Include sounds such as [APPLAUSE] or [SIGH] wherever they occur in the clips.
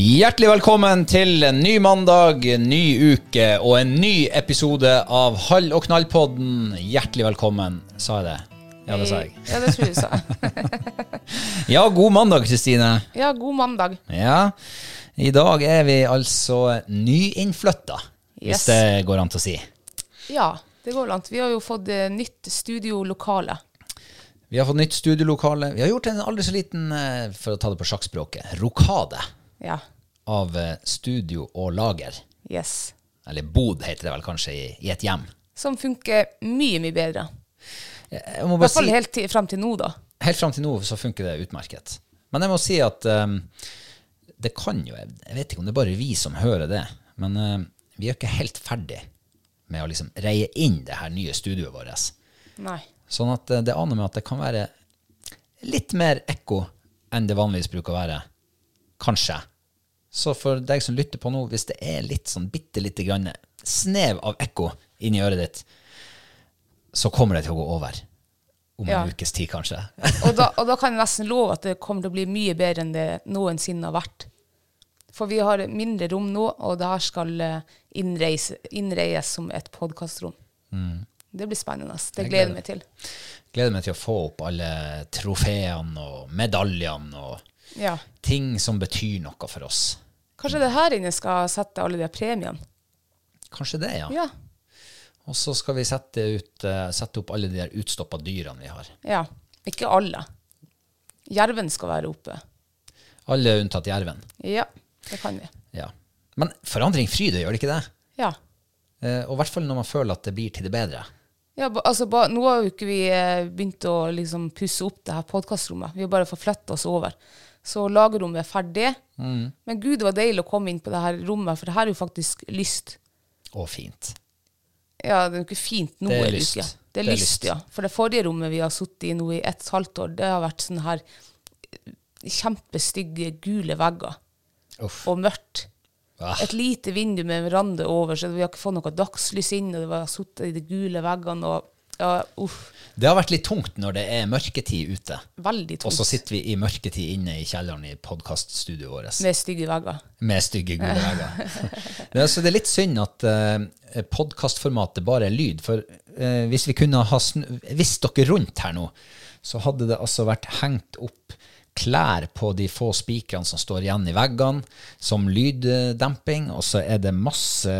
Hjertelig velkommen til en ny mandag, ny uke og en ny episode av Hall og knall-podden. Hjertelig velkommen, sa jeg det? Ja, det sa jeg. Ja, det tror jeg du sa. [LAUGHS] Ja, god mandag, Kristine. Ja, god mandag. Ja, i dag er vi altså nyinnflytta, hvis Yes. det går an til å si. Ja, det går an. Vi har jo fått eh, nytt studiolokale. Vi har fått nytt studiolokale. Vi har gjort en aldri så liten, eh, for å ta det på sjakkspråket, rokade Ja. av eh, studio og lager. Yes. Eller bod, heter det vel kanskje, i, i et hjem. Som funker mye, mye bedre. I hvert fall si- helt til, frem til nå, da. helt fram til nå så funker det utmerket. Men jeg må si at um, det kan jo Jeg vet ikke om det er bare vi som hører det, men uh, vi er ikke helt ferdig med å liksom reie inn det her nye studioet vårt. Nei. Sånn at uh, det aner meg at det kan være litt mer ekko enn det vanligvis bruker å være. Kanskje. Så for deg som lytter på nå, hvis det er litt sånn bitte lite grann snev av ekko inni øret ditt, så kommer det til å gå over. Om Ja. en ukes tid, kanskje. [LAUGHS] Og da, og da kan jeg nesten love at det kommer til å bli mye bedre enn det noensinne har vært. For vi har mindre rom nå, og det her skal eh, innreies som et podkastrom. Det blir spennende. Det Jeg gleder gleder jeg meg til. gleder meg til å få opp alle trofeene og medaljene og Ja. ting som betyr noe for oss. Kanskje det her inne skal sette alle de premiene? Kanskje det, ja. Ja. Og så skal vi sette, ut, eh, sette opp alle de der utstoppa dyrene vi har. ja. Ikke alle. Jerven skal være oppe. Alle unntatt jerven. Ja, det kan vi. Ja. Men forandring fryder, gjør det ikke det? Ja. Eh, og i hvert fall når man føler at det blir til det bedre. Ja, ba, altså, ba, nå har jo ikke vi eh, begynt å liksom, pusse opp det her podkastrommet. Vi har bare forflytta oss over. Så lagerrommet er ferdig. Mm. Men gud, det var deilig å komme inn på det her rommet, for det her er jo faktisk lyst. Og fint. Ja, det er jo ikke fint nå Det er lyst. uke. Det er, Det er lyst, lyst. ja. For det forrige rommet vi har sittet i nå i et halvt år, det har vært sånne her eh, kjempestygge gule vegger. Uff. Og mørkt. Ah. Et lite vindu med veranda over, så vi har ikke fått noe dagslys inn, og det var sittet i de gule veggene, og ja, uff. Det har vært litt tungt når det er mørketid ute. Veldig tungt. Og så sitter vi i mørketid inne i kjelleren i podkaststudioet vårt. Med stygge vegger. Med stygge gule vegger. [LAUGHS] er, så det er litt synd at uh, podkastformatet bare er lyd. For uh, hvis vi kunne ha visst dere rundt her nå, så hadde det altså vært hengt opp klær på de få spikrene som står igjen i veggene, som lyddemping, og så er det masse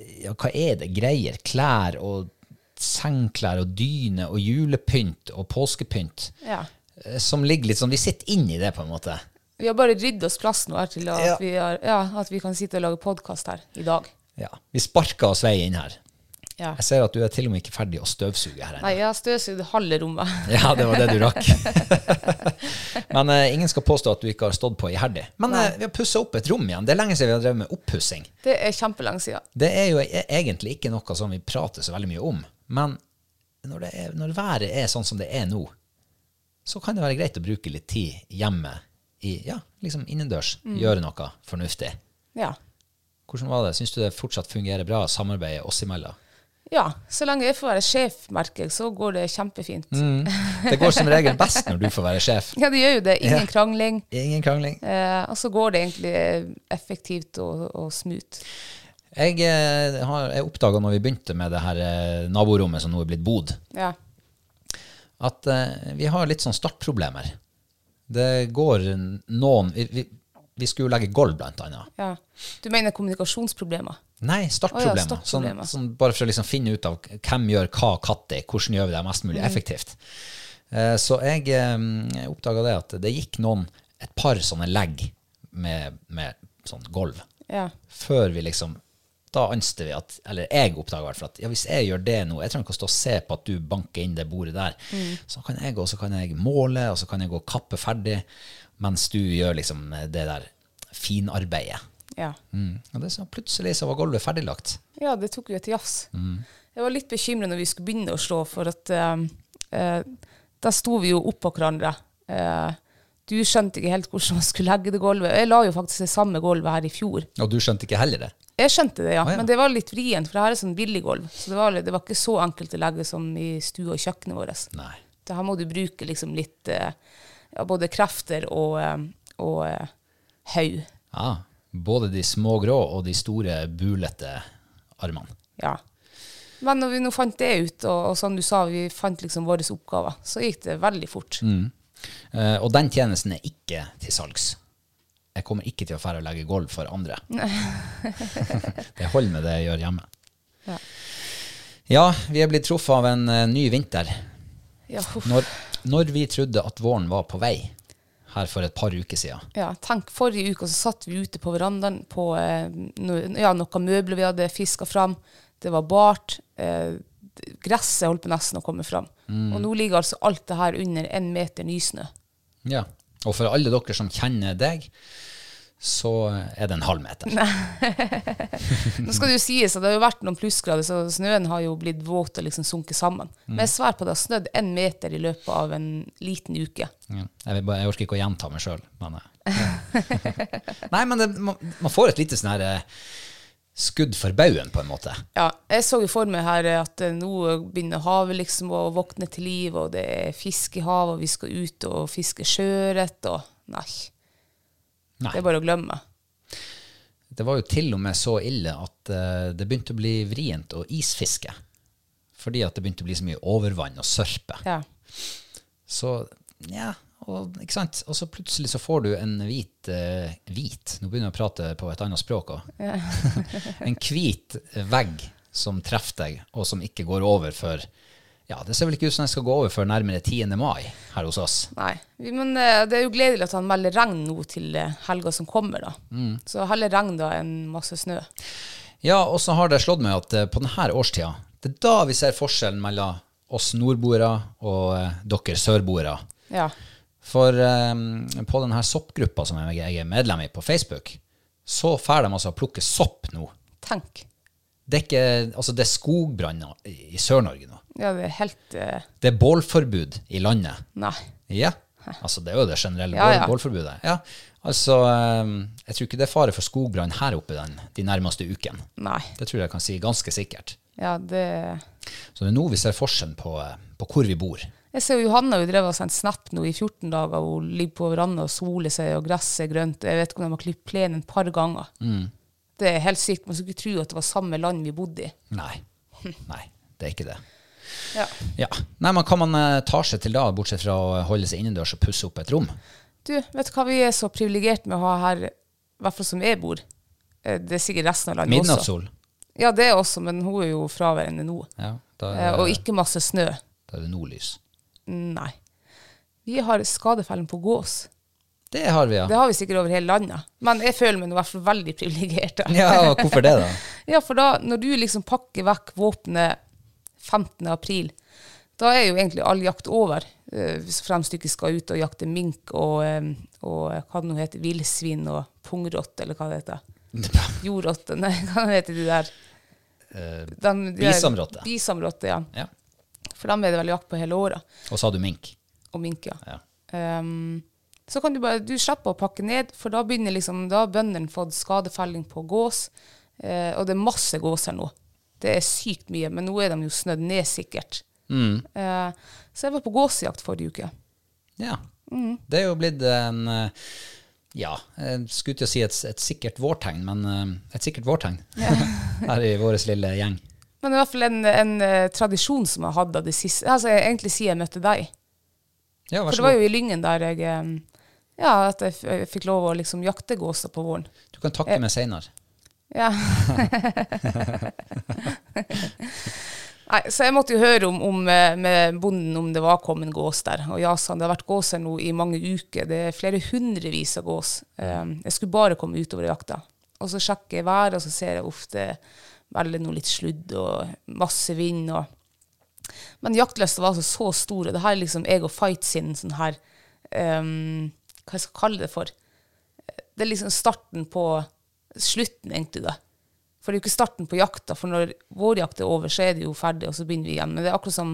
ja, hva er det? Greier. Klær og sengklær og dyne og julepynt og påskepynt Ja. eh, som ligger litt sånn Vi sitter inni det, på en måte. Vi har bare ryddet oss plass nå her til at, Ja. vi, har, ja, at vi kan sitte og lage podkast her i dag. Ja. Vi sparker oss vei inn her. Ja. Jeg ser at du er til og med ikke ferdig å støvsuge her ennå. Nei, jeg har støvsugd halve rommet. [LAUGHS] Ja, det var det du rakk. [LAUGHS] Men uh, ingen skal påstå at du ikke har stått på iherdig. Men uh, vi har pussa opp et rom igjen. Det er lenge siden vi har drevet med oppussing. Det er kjempelenge siden. Det er jo e- egentlig ikke noe som vi prater så veldig mye om. Men når, det er, når været er sånn som det er nå, så kan det være greit å bruke litt tid hjemme, i, ja, liksom innendørs. Gjøre noe fornuftig. Ja. Hvordan var det? Syns du det fortsatt fungerer bra, samarbeidet oss imellom? ja. Så lenge jeg får være sjef, merker jeg, så går det kjempefint. [LAUGHS] Det går som regel best når du får være sjef. Ja, det gjør jo det. Ingen Ja. krangling. Ingen krangling. Eh, og så går det egentlig effektivt og, og smooth. Jeg, eh, har, jeg oppdaga når vi begynte med det her eh, naborommet som nå er blitt bod, Ja. at eh, vi har litt sånn startproblemer. Det går noen Vi, vi, vi skulle legge gulv, blant annet. ja. Du mener kommunikasjonsproblemer? Nei, startproblemer. Oh, ja, startproblemer. Sånn, sånn, bare for å liksom finne ut av hvem gjør hva når, hvordan gjør vi det mest Mm. mulig effektivt. Eh, så jeg, jeg oppdaga det at det gikk noen, et par sånne legg med, med sånn gulv, Ja. før vi liksom da anster vi at, eller jeg oppdager i hvert fall at ja, hvis jeg gjør det nå, jeg trenger ikke å stå og se på at du banker inn det bordet der, så kan jeg gå, så kan jeg måle, og så kan jeg gå og kappe ferdig, mens du gjør liksom det der finarbeidet. Ja. Mm. Og det så plutselig så var gulvet ferdiglagt. ja, det tok jo et jazz. Mm. Jeg var litt bekymret når vi skulle begynne å slå, for at eh, eh, da sto vi jo oppå hverandre. Eh, du skjønte ikke helt hvordan man skulle legge det gulvet. Jeg la jo faktisk det samme gulvet her i fjor. Og du skjønte ikke heller det? Jeg skjønte det, ja. Ah, ja. Men det var litt vrient, for det her er sånn billiggulv. Så det var, det var ikke så enkelt å legge som i stua og kjøkkenet vårt. Nei. Så her må du bruke liksom litt eh, ja, både krefter og, eh, og eh, haug. Ja, både de små grå og de store bulete armene. Ja. Men når vi nå fant det ut, og, og som du sa, vi fant liksom våre oppgaver, så gikk det veldig fort. Eh, og den tjenesten er ikke til salgs. Jeg kommer ikke til å fære og legge gulv for andre. [LAUGHS] det holder med det jeg gjør hjemme. Ja. Ja, vi er blitt truffet av en eh, ny vinter. Ja. Når, når vi trodde at våren var på vei, her for et par uker siden. ja, tenk, forrige uke så satt vi ute på verandaen på eh, ja, noen møbler vi hadde fiska fram. Det var bart. Eh, gresset holdt på nesten å komme fram. Og nå ligger altså alt det her under en meter nysnø. Ja. Og for alle dere som kjenner deg, så er det en halv meter. [LAUGHS] Nå skal det jo sies at det har jo vært noen plussgrader, så snøen har jo blitt våt og liksom sunket sammen. Men jeg sverger på at det har snødd en meter i løpet av en liten uke. Ja. Jeg, bare, jeg orker ikke å gjenta meg sjøl, men eh, [LAUGHS] Nei, men det, man, man får et lite sånn her eh, skudd for baugen, på en måte. Ja, jeg så jo for meg her at eh, nå begynner havet liksom å våkne til liv, og det er fisk i havet, og vi skal ut og fiske sjøørret, og nei. Nei. Det er bare å glemme. Det var jo til og med så ille at eh, det begynte å bli vrient å isfiske. Fordi at det begynte å bli så mye overvann og sørpe. Ja. Så ja, og? Og så plutselig så får du en hvit uh, Hvit? Nå begynner jeg å prate på et annet språk òg. [LAUGHS] en hvit vegg som treffer deg, og som ikke går over før Ja, det ser vel ikke ut som den skal gå over før nærmere 10. mai her hos oss. Nei. Men eh, det er jo gledelig at han melder regn nå til eh, helga som kommer, da. Så heller regn da enn masse snø. Ja, og så har det slått meg at på denne årstida, det er da vi ser forskjellen mellom oss nordboere og dere sørboere. Ja. For um, på denne soppgruppa som jeg, er medlem i på Facebook, så får de altså plukke sopp nå. Tenk. Det er, ikke, altså det er skogbranner i, Sør-Norge nå. Ja, det er helt Uh... Det er bålforbud i landet. Nei. Ja, altså det er jo det generelle Ja, ja. bålforbudet. Ja, altså eh, Jeg tror ikke det er fare for skogbrann her oppe den, de nærmeste ukene. Nei. Det tror jeg jeg kan si ganske sikkert. Ja, det Så det er nå vi ser forskjellen på, eh, på hvor vi bor. Jeg ser jo Johanna hun drev og sendt snap nå i 14 dager. Hun ligger på verandaen og soler seg, og gresset er grønt. Jeg vet ikke om de har klippet plenen et par ganger. Det er helt sykt. Man skulle ikke tro at det var samme land vi bodde i. Nei. Nei, det er ikke det. Ja. Ja. Nei, men Hva man eh, tar seg til da, bortsett fra å holde seg innendørs og pusse opp et rom? Du, vet du hva vi er så privilegert med å ha her, i hvert fall som jeg bor? Eh, Det er sikkert resten av landet også. Midnattssol. Ja, det er også, men hun er jo fraværende nå. Ja. Da Eh, er, og ikke masse snø. da er det nordlys. Nei. Vi har skadefellen på gås. Det har vi, ja. Det har vi sikkert over hele landet. Men jeg føler meg nå i hvert fall veldig privilegert. Ja, hvorfor det, da? [LAUGHS] Ja, for da, når du liksom pakker vekk våpenet 15. april, da er jo egentlig all jakt over. eh, Hvis fremst du ikke skal ut og jakte mink og, eh, og eh, hva det nå heter, villsvin og pungrotte, eller hva det heter. [LAUGHS] Jordrotte, nei, hva heter de der? Eh, De- de der- Bisamrotte. Bisamrotte, ja. ja. For dem er det vel jakt på hele året. Og så har du mink. Og mink, ja. Ja. Um, så kan du bare, du slipper å pakke ned, for da begynner liksom, da har bøndene fått skadefelling på gås, eh, og det er masse gås her nå. Det er sykt mye, men nå er de jo snødd ned sikkert. Mm. Eh, så jeg var på gåsejakt forrige uke. Ja. Mm. Det er jo blitt en eh, Ja, jeg skulle til å si et, et sikkert vårtegn, men eh, et sikkert vårtegn [LAUGHS] her i vår lille gjeng. Men det er i hvert fall en, en eh, tradisjon som jeg hadde det siste, altså egentlig siden jeg møtte deg. Ja, For det var jo i Lyngen der jeg, eh, ja, at jeg, fikk lov å liksom jakte gåser på våren. Du kan takke meg seinere. Ja. [LAUGHS] Nei, så jeg måtte jo høre om, om eh, med bonden om det var kommet gås der. Og ja, sa han, det har vært gås her nå i mange uker. Det er flere hundrevis av gås. Um, jeg skulle bare komme utover i jakta. Og så sjekker jeg været, og så ser jeg ofte veldig noe litt sludd og masse vind. og men jaktlysta var altså så stor, og det her er liksom jeg og Fight sin sånn her um, Hva jeg skal kalle det for? Det er liksom starten på slutten, egentlig, da. For det er jo ikke starten på jakta, for når vår jakt er over, så er det jo ferdig, og så begynner vi igjen. Men det er akkurat som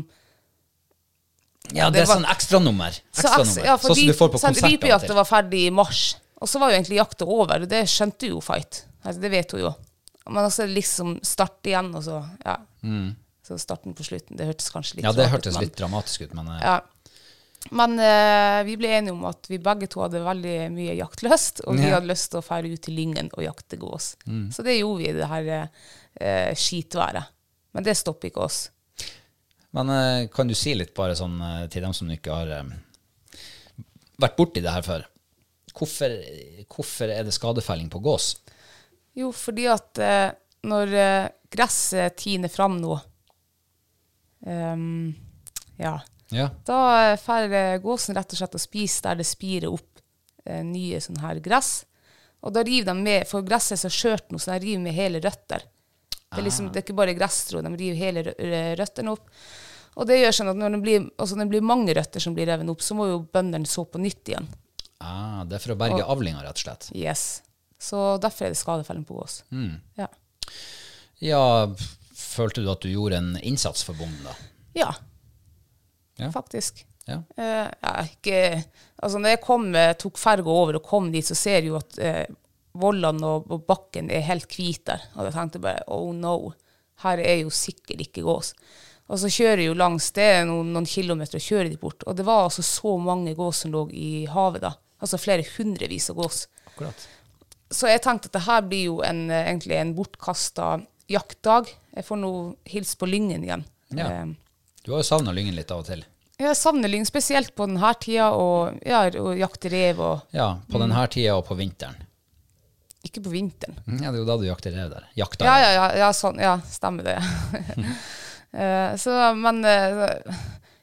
Ja, det det er var- sånn ekstranummer. så ekstra, ja, sånn som du får på sant, konsert. av Rypejakta var ferdig i mars, og så var jo egentlig jakta over, og det skjønte jo Fight. Altså, det vet hun jo. Men også liksom starte igjen, og så ja. Så starten på slutten. Det hørtes kanskje litt Mm. Ja, det hørtes litt dramatisk ut, men eh, Ja. Men eh, vi ble enige om at vi begge to hadde veldig mye jaktlyst, og vi Ja. hadde lyst til å fære ut til Lyngen og jakte gås. Så det gjorde vi i det her eh, skitværet. Men det stopper ikke oss. Men eh, kan du si litt bare sånn eh, til dem som ikke har eh, vært borti det her før? Hvorfor, hvorfor er det skadefelling på gås? Jo, fordi at eh, når eh, gresset tiner fram nå um, Ja. Ja. Da fer eh, gåsen rett og slett og spiser der det spirer opp eh, nye sånne her gress. Og da river de med, for gresset er så skjørt nå, så de river med hele røtter. Det er, liksom, det er ikke bare gressstrå, de river hele rø- rø- røttene opp. Og det gjør sånn at når det, blir, altså når det blir mange røtter som blir revet opp, så må jo bøndene så på nytt igjen. Ah, det er for å berge avlinga, rett og slett. Yes. Så derfor er det skadefelling på gås. Ja. Ja, følte du at du gjorde en innsats for bonden, da? ja. Ja. Faktisk. Ja. Eh, ja, ikke, altså når jeg kom, eh, tok ferga over og kom dit, så ser jeg jo at eh, vollene og, og bakken er helt hvite der. Og jeg tenkte bare oh no, her er jo sikkert ikke gås. Og så kjører jeg jo langs, det noen, noen kilometer, og kjører de bort. Og det var altså så mange gås som lå i havet da. Altså flere hundrevis av gås. Akkurat. Så jeg tenkte at det her blir jo en, eh, egentlig en bortkasta jaktdag. Jeg får nå hilse på Lyngen igjen. Ja. Eh, Du har jo savna Lyngen litt av og til. jeg savner lyng, spesielt på denne tida, og, ja, og jakte rev, og Ja, på Mm. denne tida og på vinteren. ikke på vinteren. Ja, det er jo da du jakter rev der. Jakta Ja, ja, ja, ja, sånn, ja stemmer det. [LAUGHS] Eh, så, men uh,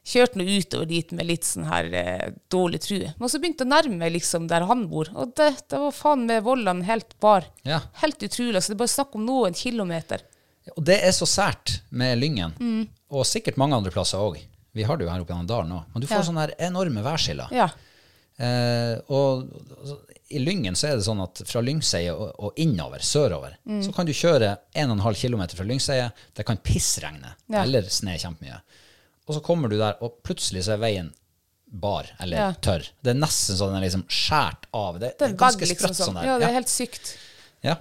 kjørte nå utover dit med litt sånn her eh, dårlig true. Men så begynte jeg å nærme meg liksom der han bor, og det, det var faen med vollene helt bar. Ja. Helt utrolig. Så det er bare snakk om noen kilometer. Og det er så sært med Lyngen, Mm. og sikkert mange andre plasser òg. Vi har det jo her oppe i dalen òg. Men du får Ja. sånne her enorme værskiller. Ja. Eh, og altså, i Lyngen så er det sånn at fra Lyngseie og, og innover, sørover, Mm. så kan du kjøre 1,5 km fra Lyngseie. Det kan pissregne Ja. eller sne kjempemye. Og så kommer du der, og plutselig så er veien bar eller Ja. tørr. Det er nesten så den er liksom skåret av. Det, Det er ganske liksom. sprøtt Sånn. sånn der. Ja, det er helt sykt. Ja.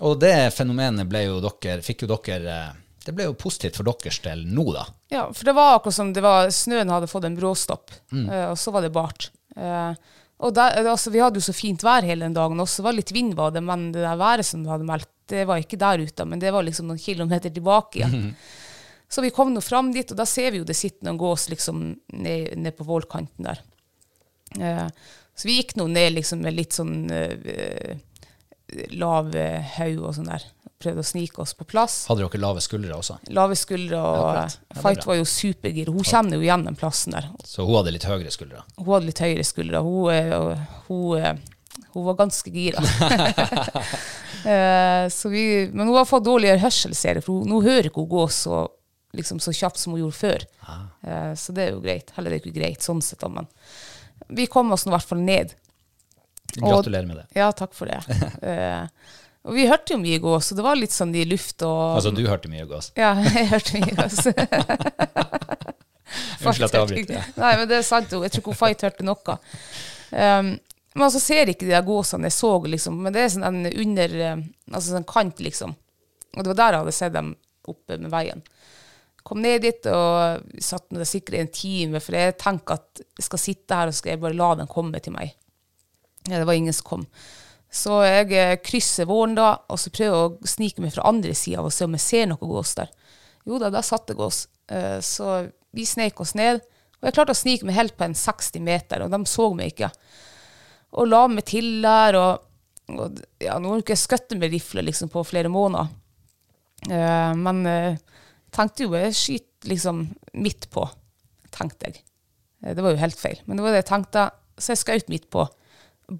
Og det fenomenet ble jo dere, fikk jo dere eh, Det ble jo positivt for deres del nå, da. Ja, for det var akkurat som det var, snøen hadde fått en bråstopp, Mm. eh, og så var det bart. Eh, og der, altså, vi hadde jo så fint vær hele den dagen også, det var litt vind var det, men det der været som du hadde meldt, det var ikke der ute, men det var liksom noen kilometer tilbake igjen. [LAUGHS] Så vi kom nå fram dit, og da ser vi jo det sitter noen gås liksom ned, ned på vålkanten der. Eh, så vi gikk nå ned liksom med litt sånn eh, lav haug og sånn der prøvde å snike oss på plass. Hadde dere lave skuldre også? Lave skuldre, og. Ja, Fight var jo supergir. Hun kjenner jo igjen den plassen der. Så hun hadde litt høyere skuldre? Hun hadde litt høyere skuldre. Hun, eh, hun, eh, hun var ganske gira. [LAUGHS] [LAUGHS] Eh, så vi, men hun har fått dårligere hørsel, ser jeg, for hun, nå hører ikke hun gå så, liksom, så kjapt som hun gjorde før. Eh, så det er jo greit. Heller er ikke greit sånn sett, men vi kom oss nå i hvert fall ned. Gratulerer med det. Ja, takk for det. [LAUGHS] Eh, og vi hørte jo mye gås, så det var litt sånn i luft og Altså, du hørte mye gås? Ja, [LAUGHS] jeg hørte mye gås. Unnskyld at jeg avbryter. Nei, men det er sant. Jeg tror ikke Fight hørte noe. Um, men altså ser ikke de der gåsene jeg så, liksom. Men det er sånn en under eh, Altså sånn kant, liksom. Og det var der jeg hadde sett dem oppe med veien. Kom ned dit og satt der sikkert en time, for jeg tenker at jeg skal sitte her og skal jeg bare la den komme til meg. Ja, det var ingen som kom. Så jeg eh, krysser våren da, og så prøver jeg å snike meg fra andre sida og se om jeg ser noe gås der. Jo da, der satt det gås. Eh, Så vi sneik oss ned, og jeg klarte å snike meg helt på en 60 meter, og de så meg ikke. Og la meg til der, og, og ja, nå har jeg ikke skutt med rifle liksom, på flere måneder. Eh, men tenkte jo jeg skyt liksom midt på, tenkte jeg. Eh, det var jo helt feil, men det var det jeg tenkte. Så jeg skjøt midt på.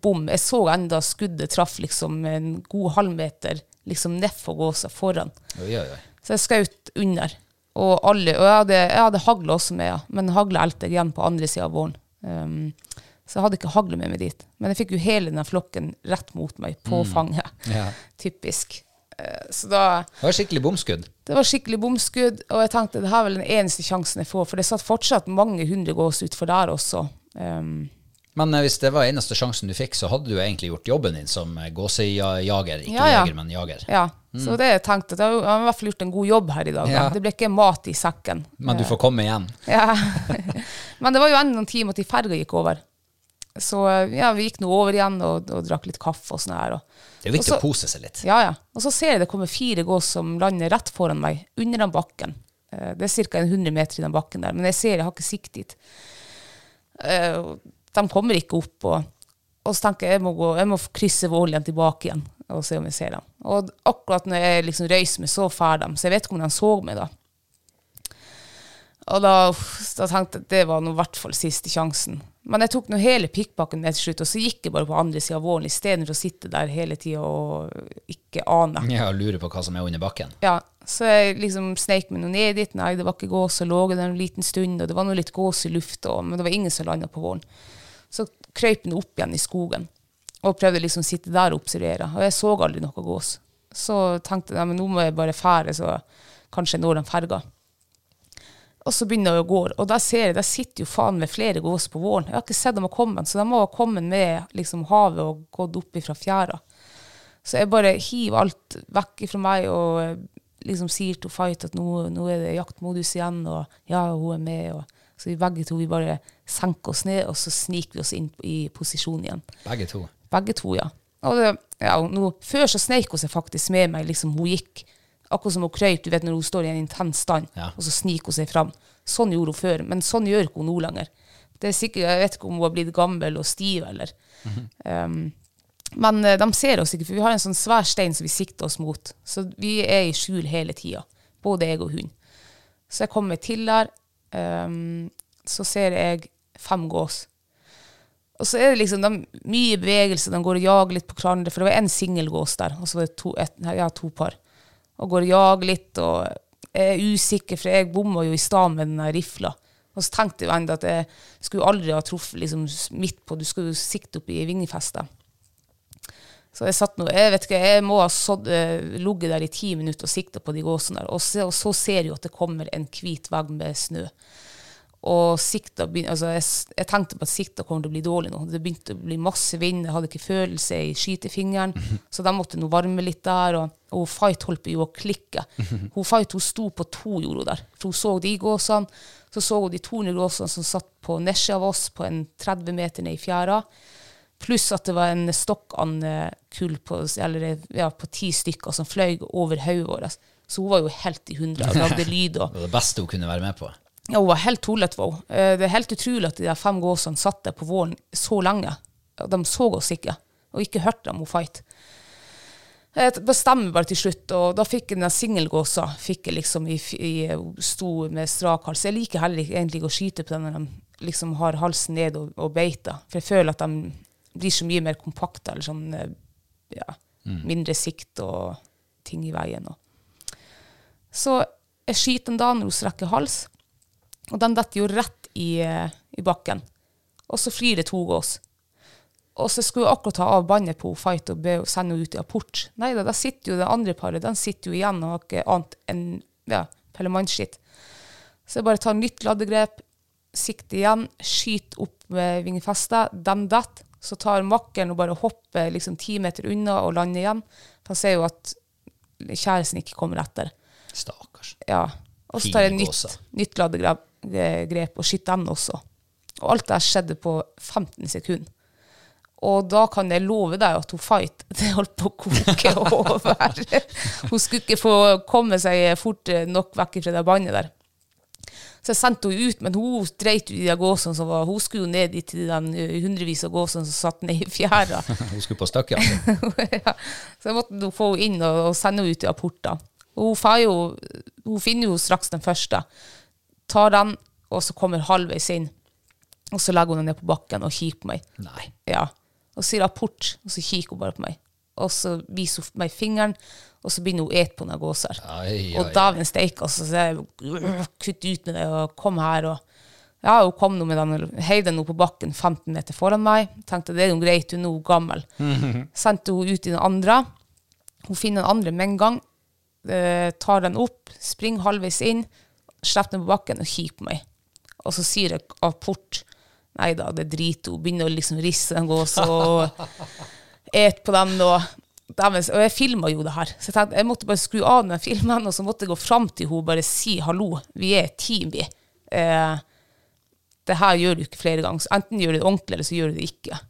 Bom. Jeg så enda skuddet traff liksom en god halvmeter liksom nedfor gåsa foran. Oi, oi, oi. Så jeg skjøt under. Og, alle, og jeg hadde, jeg hadde hagle også med, ja. men hagla elte jeg igjen på andre sida av våren. Um, så jeg hadde ikke hagle med meg dit. Men jeg fikk jo hele den flokken rett mot meg, på fanget. Ja. Typisk. Eh, Så da Det var skikkelig bomskudd. Det var skikkelig bomskudd, og jeg tenkte det her er vel den eneste sjansen jeg får, for det satt fortsatt mange hundre gås utfor der også. Um, Men eh, hvis det var eneste sjansen du fikk, så hadde du egentlig gjort jobben din som eh, gåsejager. Ikke Ja, ja. jeger, men jager. ja, så det jeg tenkte, jeg. jeg har i hvert fall gjort en god jobb her i dag. da. Det ble ikke mat i sekken. Men du får komme igjen. Ja. [LAUGHS] Men det var jo enda noen timer til ferga gikk over. Så ja, vi gikk nå over igjen og, og drakk litt kaffe og sånn her. Og, Det er viktig så- å pose seg litt. ja, ja. Og så ser jeg det kommer fire gås som lander rett foran meg, under den bakken. Eh, Det er ca. 100 meter i den bakken der, men jeg ser jeg har ikke sikt dit. Eh, De kommer ikke opp, og, og så tenker jeg jeg må, gå, jeg må krysse Vålen tilbake igjen og se om jeg ser dem. Og akkurat når jeg liksom røyser meg, så drar de, så jeg vet ikke om de så meg da. Og da, da tenkte jeg at det var i hvert fall siste sjansen. Men jeg tok nå hele pikkpakken med til slutt, og så gikk jeg bare på andre sida av våren istedenfor å sitte der hele tida og ikke ane. Ja, og lurer på hva som er under bakken. Ja, så jeg liksom sneik meg nå ned dit. Nei, det var ikke gås, og lå der en liten stund, og det var nå litt gås i lufta, men det var ingen som landa på våren. Så krøyp den opp igjen i skogen, og prøvde liksom å sitte der og observere. Og jeg så aldri noe gås. Så tenkte jeg ja, men nå må jeg bare fære, så kanskje jeg når den ferga. Og så begynner jeg å gå, og der ser jeg, der sitter jo faen meg flere gås på våren. Jeg har ikke sett dem å komme, så de må ha kommet med liksom havet og gått opp ifra fjæra. Så jeg bare hiver alt vekk fra meg og eh, liksom sier til Fight at nå, nå er det jaktmodus igjen, og ja, hun er med. Og, så vi begge to vi bare senker oss ned, og så sniker vi oss inn i posisjon igjen. Begge to. Begge to, ja. Det, ja nå, før så sneik hun seg faktisk med meg, liksom hun gikk. Akkurat som hun krøyp, du vet når hun står i en intens stand, Ja. og så sniker hun seg fram. Sånn gjorde hun før, men sånn gjør ikke hun nå lenger. Det er sikkert, Jeg vet ikke om hun har blitt gammel og stiv, eller um, Men eh, de ser oss ikke, for vi har en sånn svær stein som vi sikter oss mot. Så vi er i skjul hele tida, både jeg og hun. Så jeg kommer til der, um, så ser jeg fem gås. Og så er det liksom de, mye bevegelse, de går og jager litt på hverandre, for det var en singelgås der, og så var det to, et, ja, to par. Og går og jager litt, og er usikker, for jeg bomma jo i stad med den rifla. Og så tenkte jeg at jeg skulle aldri ha truffet liksom midt på, du skulle sikte opp i vingefestet. Så jeg satt nå, jeg vet ikke, jeg må ha eh, ligget der i ti minutter og sikta på de gåsene der, og så, og så ser jeg at det kommer en hvit vegg med snø. Og sikta altså jeg, jeg tenkte på at sikta kommer til å bli dårlig nå. Det begynte å bli masse vind, jeg hadde ikke følelse i skytefingeren, så de måtte nå varme litt der. Og, og Fight holdt på å klikke. Hun Fight hun sto på to, gjorde der. For hun så de gåsene. Så så hun de 200 gåsene som satt på nesje av oss, på en 30 meter ned i fjæra. Pluss at det var en stokkandkull på, eller, ja, på ti stykker som fløy over hodet vårt. Så hun var jo helt i hundre og [LAUGHS] lagde lyd. og det beste hun kunne være med på. Ja, hun var helt tullete. hun. Eh, Det er helt utrolig at de der fem gåsene satt der på våren så lenge. De så oss ikke, og ikke hørte dem hun fight. Jeg bestemmer bare til slutt, og da fikk jeg den singelgåsa. Fikk jeg liksom i, i sto med strak hals. Jeg liker heller ikke egentlig å skyte på den når de liksom har halsen ned og, og beiter. For jeg føler at de blir så mye mer kompakte, eller sånn eh, ja, mindre sikt og ting i veien. Og. Så jeg skyter den da når hun strekker hals, og den detter jo rett i, eh, i bakken. Og så flyr det to gås. Og så skulle jeg akkurat ta av båndet på Fight og be, sende henne ut i apport. Nei da, da sitter jo det andre paret den sitter jo igjen og har ikke annet enn ja, pellemannskitt. Så jeg bare tar nytt ladegrep, sikter igjen, skyter opp med vingefestet, den detter. Så tar makkeren og bare hopper liksom ti meter unna og lander igjen. For han ser jo at kjæresten ikke kommer etter. Stakkars. Ja. Og så tar jeg nytt, nytt ladegrep grep og skyte den også. Og alt det her skjedde på 15 sekunder. Og da kan jeg love deg at hun Fight [LAUGHS] det holdt på å koke over. hun skulle ikke få komme seg fort nok vekk fra det bandet der. Så jeg sendte henne ut, men hun dreit i de gåsene som var Hun skulle jo ned dit til den eh, hundrevis av gåsene som satt ned i fjæra. [LAUGHS] Hun skulle på stakk Altså. [LAUGHS] ja. Så jeg måtte få henne inn og, sende henne ut i apporter. Og hun, jo, hun finner jo straks den første. Tar den, og så kommer halvveis inn. Og så legger hun den ned på bakken og kikker på meg. Nei. Ja. Og sier apport, og så kikker hun bare på meg. Og så viser hun meg fingeren, og så begynner hun å ete på noen gåser. Og dæven steike, altså. Så jeg «Øh, kutt ut med det, og kom her. Og ja, hun kom nå med den, og heiv den på bakken 15 meter foran meg. Tenkte det er jo greit, hun er nå gammel. [LAUGHS] Sendte hun ut i den andre. Hun finner den andre med en gang. Eh, tar den opp, springer halvveis inn, slipper den på bakken og kikker på meg. Og så sier jeg apport. Nei da, det driter hun. Begynner å liksom risse den gåsa og et på den. Og, og jeg filma jo det her, så jeg tenkte jeg måtte bare skru av den filmen, og så måtte jeg gå fram til henne og bare si hallo, vi er et team, vi. Eh, det her gjør du ikke flere ganger. Så enten gjør du det ordentlig, eller så gjør du det ikke.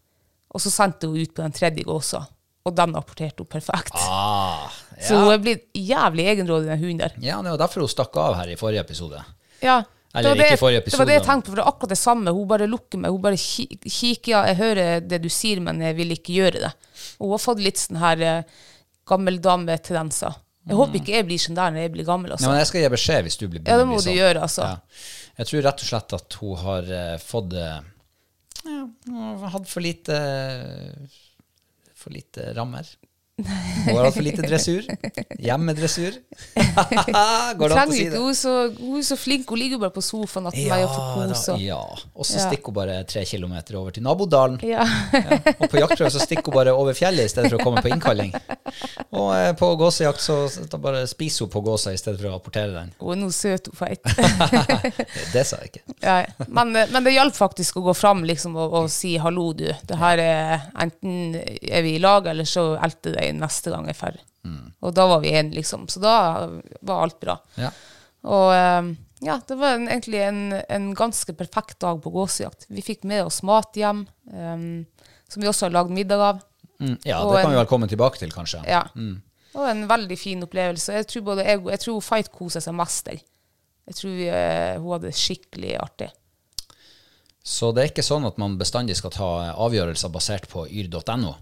Og så sendte hun ut på den tredje gåsa, og den apporterte hun perfekt. Ah, Så hun ja. er blitt jævlig egenrådig, den hunden der. ja, det var derfor hun stakk av her i forrige episode. Ja. Eller det var det, forrige Det var det jeg tenkte på, for det er akkurat det samme. Hun bare lukker meg. Hun bare kikker, ja, jeg hører det du sier, men jeg vil ikke gjøre det. Hun har fått litt sånn her eh, gammeldame-tendenser. Jeg håper ikke jeg blir sånn der når jeg blir gammel. Ja, Altså. men jeg skal gi beskjed hvis du blir Ja, det må du sånn. gjøre, altså. Ja. Jeg tror rett og slett at hun har uh, fått uh, ja, hatt for lite For lite rammer. Hun har altfor for lite dressur. Hjemmedressur. [LAUGHS] Går det an å si det? hun, er så, hun er så flink. Hun ligger bare på sofaen natten ja, og får kose. ja. Og så Ja. stikker hun bare tre kilometer over til nabodalen. Ja. Og på jaktprøve så stikker hun bare over fjellet i stedet for å komme på innkalling. Og eh, på gåsejakt så så bare spiser hun på gåsa i stedet for å apportere den. Hun er nå søt, hun feit. [LAUGHS] Det sa jeg ikke. [LAUGHS] Ja, men, eh, men det hjalp faktisk å gå fram liksom, og, og si 'hallo, du'. Det her er Enten er vi i lag, eller så elter deg neste gang jeg er ferdig. Og da var vi enige, liksom. Så da var alt bra. Ja. Og eh, ja, det var en, egentlig en, en ganske perfekt dag på gåsejakt. Vi fikk med oss mat hjem, um, som vi også har lagd middag av. Mm, ja, Og det kan en- vi vel komme tilbake til, kanskje. Ja. Og en veldig fin opplevelse. Jeg tror både jeg, jeg tror Fight koser seg mest. Jeg, jeg tror vi, eh, hun hadde det skikkelig artig. Så det er ikke sånn at man bestandig skal ta avgjørelser basert på yr.no.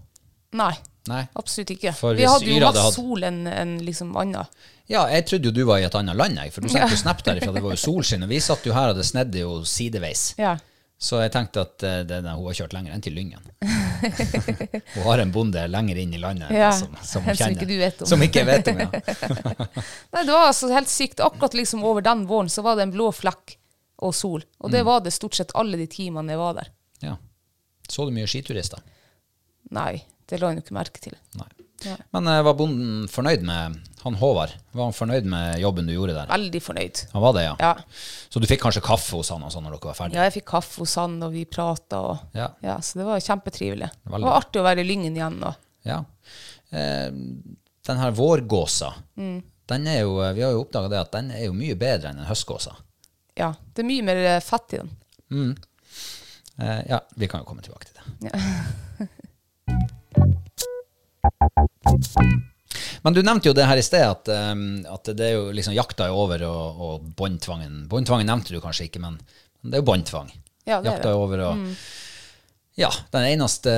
Nei, Nei. absolutt ikke. For vi hadde jo Yr hadde hatt- sol enn en liksom anna. Ja, jeg trodde jo du var i et annet land, jeg, for du sendte jo snap derifra. Det var jo solskinn, og vi satt jo her og det snedde jo sideveis. Ja. Så jeg tenkte at eh, det, hun har kjørt lenger enn til Lyngen. [LAUGHS] hun har en bonde lenger inn i landet Ja, som, som som hun kjenner. ikke du vet om. Som ikke jeg vet om, ja. [LAUGHS] Nei, det var altså helt sykt. Akkurat liksom over den våren så var det en blå flekk og sol. Og Mm. det var det stort sett alle de timene jeg var der. ja. Så du mye skiturister? Nei, det lå han jo ikke merke til. Nei. Ja. Men eh, var bonden fornøyd med han Håvard? Var han fornøyd med jobben du gjorde der? Veldig fornøyd. Han var det, ja. Ja. Så du fikk kanskje kaffe hos han og sånn når dere var ferdige? ja, jeg fikk kaffe hos han, og vi prata. Og, Ja. ja, så det var kjempetrivelig. Det var artig å være i Lyngen igjen. Og, Ja. Eh, den her vårgåsa, Mm. den er jo, vi har jo oppdaga det at den er jo mye bedre enn en høstgåsa. ja, det er mye mer eh, fett i den. Eh, ja, vi kan jo komme tilbake til det. [LAUGHS] Men du nevnte jo det her i sted, at, eh, at det er jo liksom jakta er over og, og båndtvangen Båndtvangen nevnte du kanskje ikke, men det er jo båndtvang. Ja, det jakta. Mm. er over og Ja, den eneste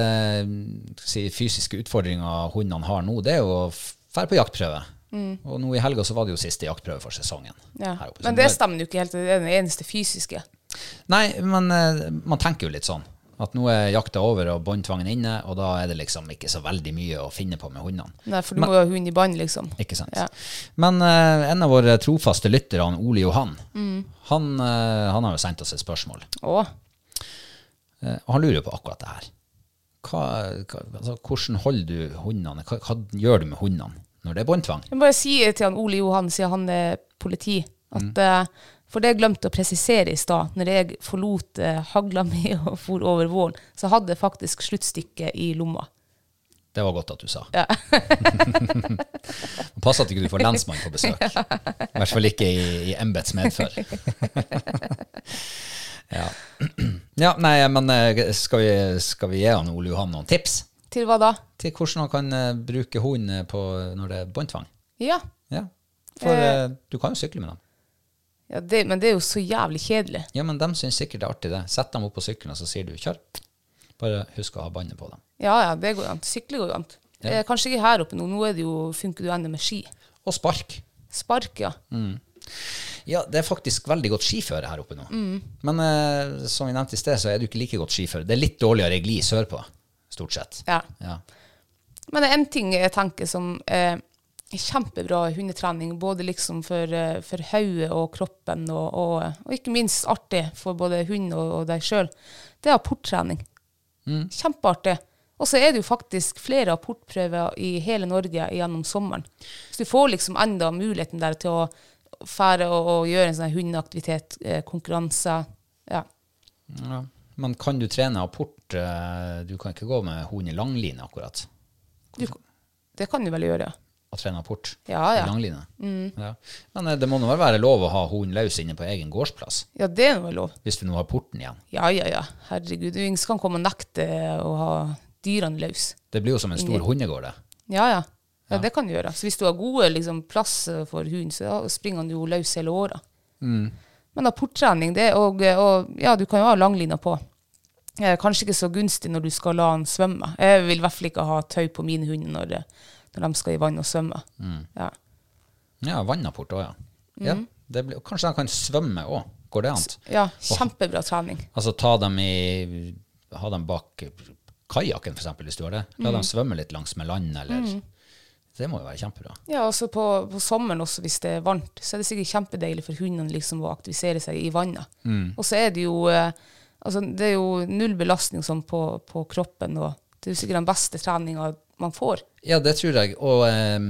si, fysiske utfordringa hundene har nå, det er jo å dra på jaktprøve. Og nå i helga så var det jo siste jaktprøve for sesongen. Ja. Men det stemmer jo ikke helt. Det er den eneste fysiske. Nei, men eh, man tenker jo litt sånn. At nå er jakta over og båndtvangen inne, og da er det liksom ikke så veldig mye å finne på med hundene. Nei, for du må jo ha hund i bånd, liksom. Ikke sant? Ja. Men uh, en av våre trofaste lyttere, Ole Johan, Mm. han, uh, han har jo sendt oss et spørsmål. Åh. Uh, og han lurer på akkurat det her. Hva, hva, altså, hvordan holder du hundene? Hva, hva gjør du med hundene når det er båndtvang? Jeg må bare si til han Ole Johan, siden han er politi, at Mm. Eh, For det jeg glemte å presisere i stad, når jeg forlot uh, hagla [LAUGHS] mi og for over våren, så hadde jeg faktisk sluttstykket i lomma. Det var godt at du sa. Ja. [LAUGHS] Pass at ikke du får lensmann på besøk. [LAUGHS] I hvert fall ikke i, i embets medfør. ja. ja, nei, men eh, skal vi, skal vi gi han Ole Johan noen tips Til hva da? til hvordan han kan eh, bruke hund eh, når det er båndtvang? Ja. Ja. For eh, du kan jo sykle med dem. Ja det, men det er jo så jævlig kjedelig. Ja, men de syns sikkert det er artig, det. Sett dem opp på sykkelen, og så sier du 'kjør'. Bare husk å ha båndet på dem. Ja, ja, det går an. Sykle går an. an. Eh, kanskje ikke her oppe nå. Nå er det jo, funker det jo ennå med ski. Og spark. Spark, ja. Ja, det er faktisk veldig godt skiføre her oppe nå. Men eh, som vi nevnte i sted, så er det ikke like godt skiføre. Det er litt dårligere gli sørpå, stort sett. ja. Ja. Men det er en ting jeg tenker som er kjempebra hundetrening, både liksom for, eh, for hodet og kroppen, og, og, og ikke minst artig for både hund og, og deg sjøl, det er apporttrening. Kjempeartig. Og så er det jo faktisk flere apportprøver i hele Norge gjennom sommeren. Så du får liksom enda muligheten der til å fære og, og gjøre en sånn hundeaktivitet, eh, konkurranse. Ja. Ja. Men kan du trene apport? eh, Du kan ikke gå med hund i langline, akkurat. Du, det kan du vel gjøre, ja. Og trene apport Ja, ja. i Mm. Ja. Men eh, det må nå være lov å ha hunden løs inne på egen gårdsplass, Ja, det er nå lov. hvis vi nå har porten igjen. Ja, ja, ja. Herregud, ingen skal komme og nekte å ha dyrene løs. Det blir jo som en stor Inge. hundegård, det. Ja, ja. Ja, det kan du gjøre. Så hvis du har gode liksom, plass for hunden, så springer han jo løs hele året. Men apporttrening, det og, og ja, du kan jo ha langlina på. Eh, kanskje ikke så gunstig når du skal la han svømme. Jeg vil i hvert fall ikke ha tau på min hund når, når de skal i vann og svømme. Ja. Ja, vannapport òg, ja. ja det blir, kanskje de kan svømme òg. Går det an? ja, kjempebra trening. Altså ta dem i Ha dem bak kajakken, f.eks., hvis du har det. La dem svømme litt langs med land, eller Det må jo være kjempebra. Ja, også på, på sommeren også, hvis det er varmt, så er det sikkert kjempedeilig for hundene liksom å aktivisere seg i vannet. Og så er det jo eh, altså det er jo null belastning sånn på, på kroppen, og det er jo sikkert den beste treninga man får. Ja, det tror jeg. Og um,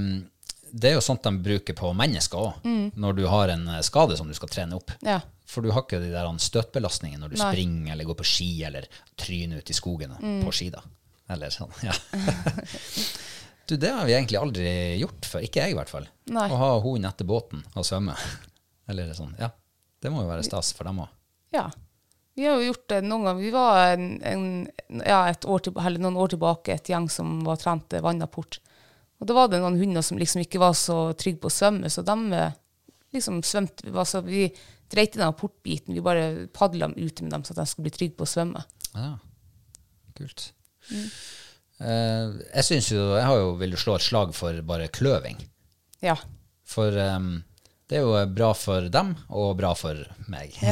det er jo sånt de bruker på mennesker òg, når du har en eh, skade som du skal trene opp. Ja. For du har ikke de der støtbelastningene når du Nei. springer eller går på ski eller tryner ut i skogen på ski. da. Eller sånn, [LAUGHS] ja. du, det har vi egentlig aldri gjort før. Ikke jeg, i hvert fall. Nei. Å ha hund etter båten og svømme. [LAUGHS] Eller sånn, ja. Det må jo være stas for dem òg. Ja. Vi har jo gjort det noen ganger. Vi var en, en, ja, år til, eller noen år tilbake et gjeng som var trent vannapport. Og da var det noen hunder som liksom ikke var så trygge på å svømme, så de eh, liksom svømte altså, Vi dreit i den apportbiten, vi bare padla ut med dem så de skulle bli trygge på å svømme. Ja, kult. Eh, jeg syns jo Jeg har jo villet slå et slag for bare kløving. Ja. For ehm, det er jo bra for dem, og bra for meg. [LAUGHS]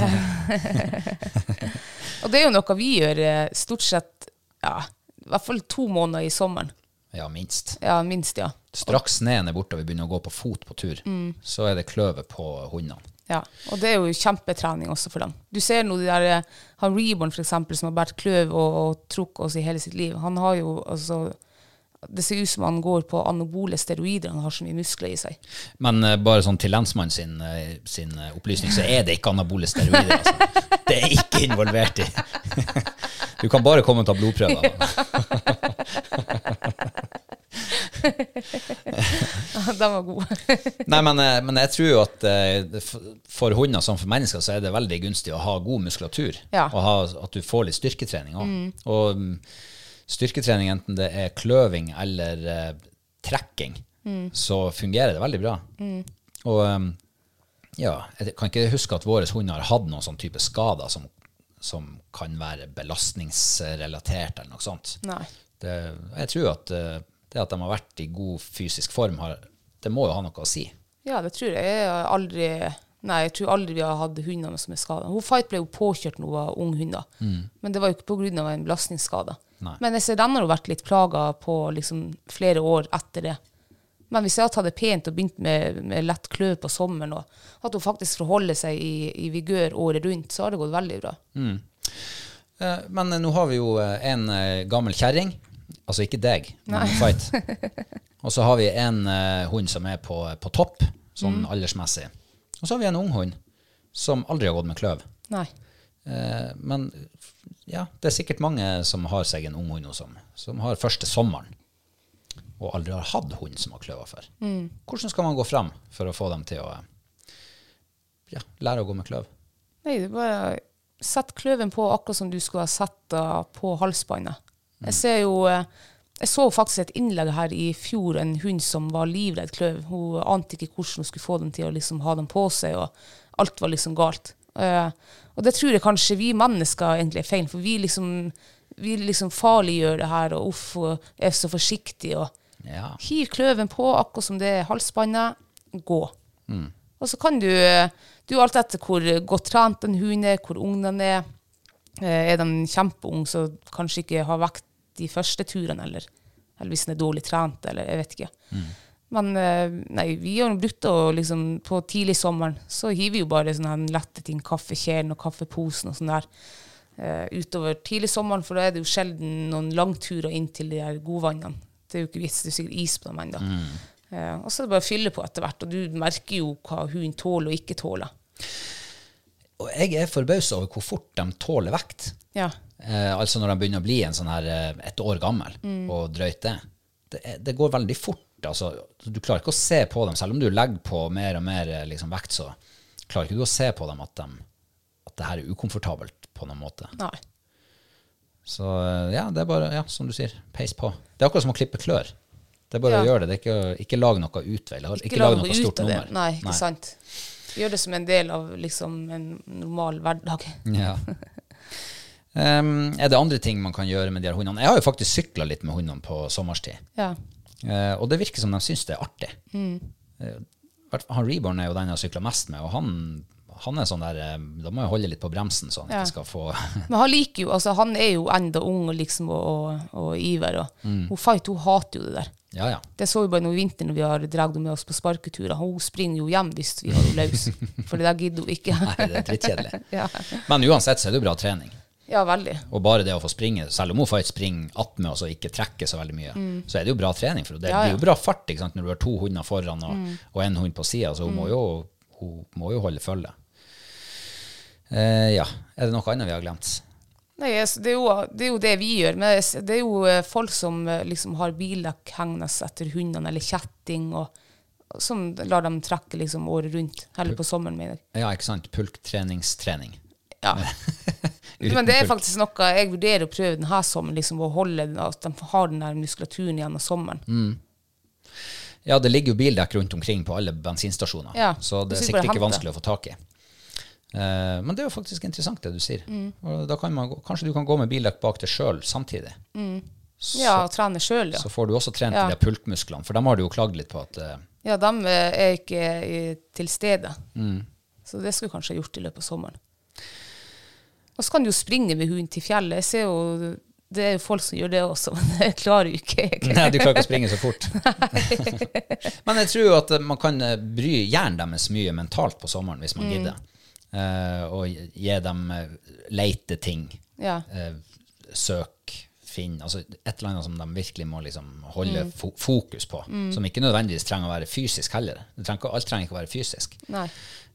Og det er jo noe vi gjør eh, stort sett ja, i hvert fall to måneder i sommeren. Ja, minst. Ja, minst, ja. Straks sneen er borte og vi begynner å gå på fot på tur, så er det kløver på hundene. Ja, og det er jo kjempetrening også for dem. Du ser nå de der, eh, han Reborn for eksempel, som har båret kløv og, og trukket oss i hele sitt liv. Han har jo, altså, det ser ut som han går på anabole steroider, han har så mye muskler i seg. Men uh, bare sånn til lensmannen sin, uh, sin eh, opplysning, så er det ikke anabole steroider. Altså. Det er ikke involvert i. Du kan bare komme og ta blodprøver. [LAUGHS] Den var god. Nei, men, men jeg tror jo at for hunder som for mennesker, så er det veldig gunstig å ha god muskulatur. Ja. Og ha, at du får litt styrketrening òg. Og mm, styrketrening, enten det er kløving eller eh, trekking, så fungerer det veldig bra. Og um, ja, jeg kan ikke huske at våre hunder har hatt noen sånn type skader som, som kan være belastningsrelatert eller noe sånt. Det, jeg tror at eh, det at de har vært i god fysisk form, har, det må jo ha noe å si. Ja, det tror jeg. Jeg har aldri Nei, jeg tror aldri vi har hatt hunder som er skada. Fight ble jo påkjørt hun var ung hund, mm. men det var jo ikke pga. en belastningsskade. Nei. Men jeg ser den har jo vært litt plaga på liksom, flere år etter det. Men hvis jeg hadde tatt det pent og begynt med, med lett klø på sommeren, og at hun faktisk forholder seg i, i vigør året rundt, så har det gått veldig bra. Eh, Men nå har vi jo eh, en eh, gammel kjerring, altså ikke deg, men Fight. [LAUGHS] Og så har vi en eh, hund som er på, på topp, sånn aldersmessig. Og så har vi en ung hund som aldri har gått med kløv. Nei. Eh, men ja, det er sikkert mange som har seg en ung hund nå som, som har første sommeren, og aldri har hatt hund som har kløver før. Hvordan skal man gå fram for å få dem til å eh, ja, lære å gå med kløv? Nei, det er bare sett kløven på akkurat som du skulle ha satt den på halsbåndet. Jeg ser jo eh, Jeg så faktisk et innlegg her i fjor, en hund som var livredd kløv. Hun ante ikke hvordan hun skulle få dem til å liksom ha dem på seg, og alt var liksom galt. Uh, og det tror jeg kanskje vi mennesker egentlig er feil, for vi liksom, vi liksom farliggjør det her, og uff, og er så forsiktig, og Ja. Hiv kløven på, akkurat som det er halsbåndet. Gå. Og så kan du Du alt etter hvor godt trent en hund er, hvor ung den er. Eh, Er den kjempeung, så kanskje ikke har vekt de første turene, eller, eller hvis den er dårlig trent, eller jeg vet ikke. Men eh, nei, vi har brukt det og liksom På tidlig sommeren så hiver vi jo bare sånne lette ting, kaffekjelen og kaffeposen og sånn der. uh, utover tidlig sommeren, for da er det jo sjelden noen langturer inn til de der godvannene. Det er jo ikke vits, er sikkert is på dem ennå. Eh, og så er det bare å fylle på etter hvert, og du merker jo hva hunden tåler og ikke tåler. Og jeg er forbausa over hvor fort de tåler vekt. Ja. Eh, altså når de begynner å bli en sånn her eh, et år gammel og drøyt det. Det, det går veldig fort. Altså, du klarer ikke å se på dem, selv om du legger på mer og mer eh, liksom, vekt, så klarer ikke du å se på dem at, de, at det her er ukomfortabelt på noen måte. Nei. Så eh, ja, det er bare, ja, som du sier, peis på. Det er akkurat som å klippe klør. Det er bare Ja. å gjøre det. det er ikke, ikke lag noe utvei. Ikke, Ikke lag noe noe stort nummer. Nei, ikke sant. Gjør det som en del av liksom en normal hverdag. Ja. Um, er det andre ting man kan gjøre med de her hundene? Jeg har jo faktisk sykla litt med hundene på sommerstid. Ja. Uh, og det virker som de syns det er artig. Mm. hvert han Reborn er jo den jeg har sykla mest med, og han, han er sånn der eh, Da må jeg holde litt på bremsen, så han Ja. ikke skal få [LAUGHS] Men han liker jo, altså han er jo enda ung liksom og, og, og iver. Og, Hun Fight hun hater jo det der. Ja, ja. Det så vi bare nå i vinter når vi har dratt henne med oss på sparketurer. Hun springer jo hjem hvis vi har henne løs. [LAUGHS] For det der gidder hun ikke. Nei, det er drittkjedelig. [LAUGHS] ja. Men uansett så er det jo bra trening. ja, veldig. Og bare det å få springe, selv om hun får et spring attmed og så ikke trekker så veldig mye, så er det jo bra trening. For det Mm. Blir jo bra fart ikke sant? når du har to hunder foran og, Mm. og en hund på sida, så hun, må jo, hun må jo holde følge. Eh, ja. Er det noe annet vi har glemt? Nei, altså, det, er jo, det er jo det vi gjør. Men det er jo eh, folk som eh, liksom har bildekk hengende etter hundene, eller kjetting, og, som lar dem trekke liksom året rundt. Heller på sommeren, mener jeg. Ja, ikke sant. Pulktreningstrening. Ja. [LAUGHS] Men det er faktisk noe jeg vurderer å prøve denne sommeren, liksom, å holde den- at de har den der muskulaturen gjennom sommeren. Mm. Ja, det ligger jo bildekk rundt omkring på alle bensinstasjoner, Ja, så det er sikkert ikke vanskelig å få tak i. Eh, men det er jo faktisk interessant det du sier. Mm. Da kan man, kanskje du kan gå med bildekk bak deg sjøl samtidig. Mm. Ja, og trene sjøl, ja. så får du også trent Ja. de pulkmusklene, for dem har du jo klagd litt på at eh, Ja, de eh, er ikke til stede. Mm. Så det skulle jeg kanskje gjort i løpet av sommeren. Og så kan du jo springe med hunden til fjellet. Jeg ser jo det er jo folk som gjør det også, [LAUGHS] men det klarer jo ikke. Nei, du klarer ikke å springe så fort. [LAUGHS] [LAUGHS] Men jeg tror jo at man kan bry hjernen deres mye mentalt på sommeren hvis Mm. man gidder. Eh, og gi dem eh, leite ting. Ja. eh, søk, finn, altså et eller annet som de virkelig må liksom holde Mm. fo fokus på. Som ikke nødvendigvis trenger å være fysisk heller. Det trenger alt trenger ikke å være fysisk. Nei.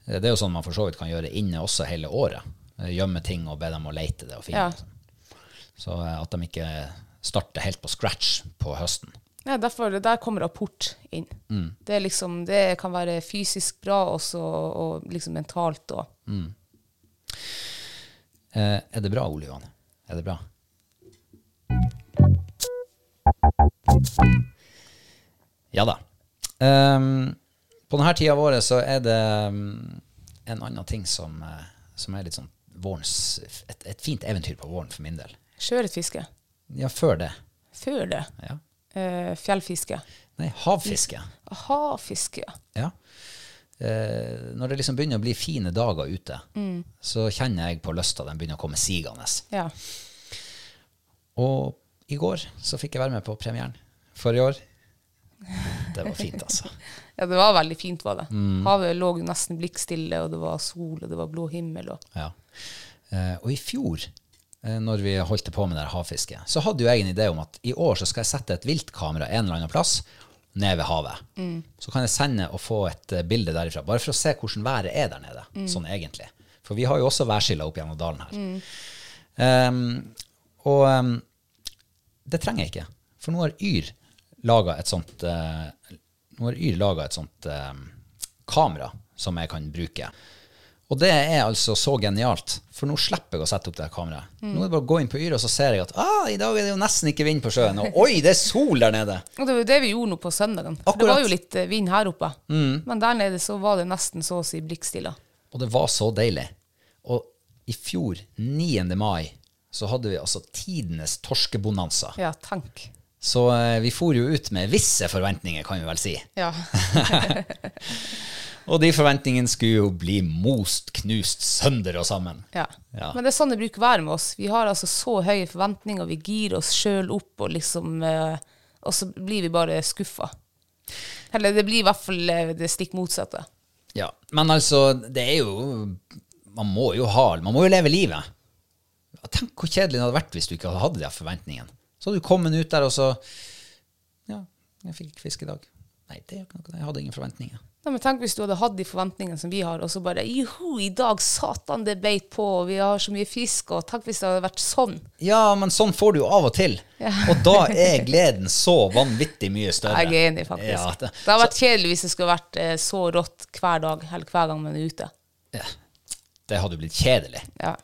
Det er jo sånn man for så vidt kan gjøre inne også hele året. Gjemme ting og be dem å leite det og finne Ja. det. Så at de ikke starter helt på scratch på høsten. Ja, derfor, der kommer rapport inn. Mm. Det, liksom, det kan være fysisk bra også, og liksom mentalt. Og. Eh, er det bra, Ole Johan? Er det bra? Ja da. Um, på denne tida av året så er det mm, en annen ting som, eh, som er litt sånn vårens, et, et fint eventyr på våren for min del. Sjøørretfiske. Ja, før det. Før det. Ja. Eh, fjellfiske. Nei, havfiske. Havfiske, ja. Ja. Eh, når det liksom begynner å bli fine dager ute, så kjenner jeg på lysta den begynner å komme sigende. ja. Og i går så fikk jeg være med på premieren for i år. Det var fint, altså. [LAUGHS] Ja, det var veldig fint, var det. Mm. Havet lå nesten blikkstille, og det var sol, og det var blå himmel. Og. Ja. Eh, og i fjor, når vi holdt på med det havfisket, så hadde jo jeg en idé om at i år så skal jeg sette et viltkamera en eller annen plass ned ved havet. Så kan jeg sende og få et eh, bilde derifra, bare for å se hvordan været er der nede, sånn egentlig. For vi har jo også værskiller opp gjennom dalen her. Ehm, og um, det trenger jeg ikke, for nå har Yr laga et sånt uh, Nå har Yr laget et sånt eh, kamera som jeg kan bruke. Og det er altså så genialt, for nå slipper jeg å sette opp det kameraet. kameraet. Nå er det bare å gå inn på Yra, og så ser jeg at ah, i dag er det jo nesten ikke vind på sjøen. Og oi, det er sol der nede! [LAUGHS] Og det var jo det vi gjorde nå på søndagen. For det var jo litt eh, vind her oppe. Men der nede så var det nesten så å si blikkstille. Og det var så deilig. Og i fjor, 9. mai, så hadde vi altså tidenes torskebonanza. Ja, tenk. Så eh, vi for jo ut med visse forventninger, kan vi vel si. Ja. [LAUGHS] [LAUGHS] Og de forventningene skulle jo bli most, knust, sønder og sammen. ja. Ja. Men det er sånn det bruker å være med oss. Vi har altså så høye forventninger, vi girer oss sjøl opp, og liksom eh, Og så blir vi bare skuffa. Eller det blir i hvert fall eh, det stikk motsatte. Ja, Men altså, det er jo Man må jo ha Man må jo leve livet. Tenk hvor kjedelig det hadde vært hvis du ikke hadde hatt de forventningene. Så hadde du kommet ut der, og så Ja, jeg fikk fisk i dag. Nei, det jo ikke noe. Jeg hadde ingen forventninger. Nei, men tenk hvis du hadde hatt de forventningene som vi har, og så bare Juhu, i dag satan det beit på, og vi har så mye fisk, og tenk hvis det hadde vært sånn. Ja, men sånn får du jo av og til. Og da er gleden så vanvittig mye større. Jeg er enig, faktisk. Ja, det, det, hadde vært kjedelig hvis det skulle vært eh, så rått hver dag, eller hver gang man er ute. ja, det hadde jo blitt kjedelig. Ja.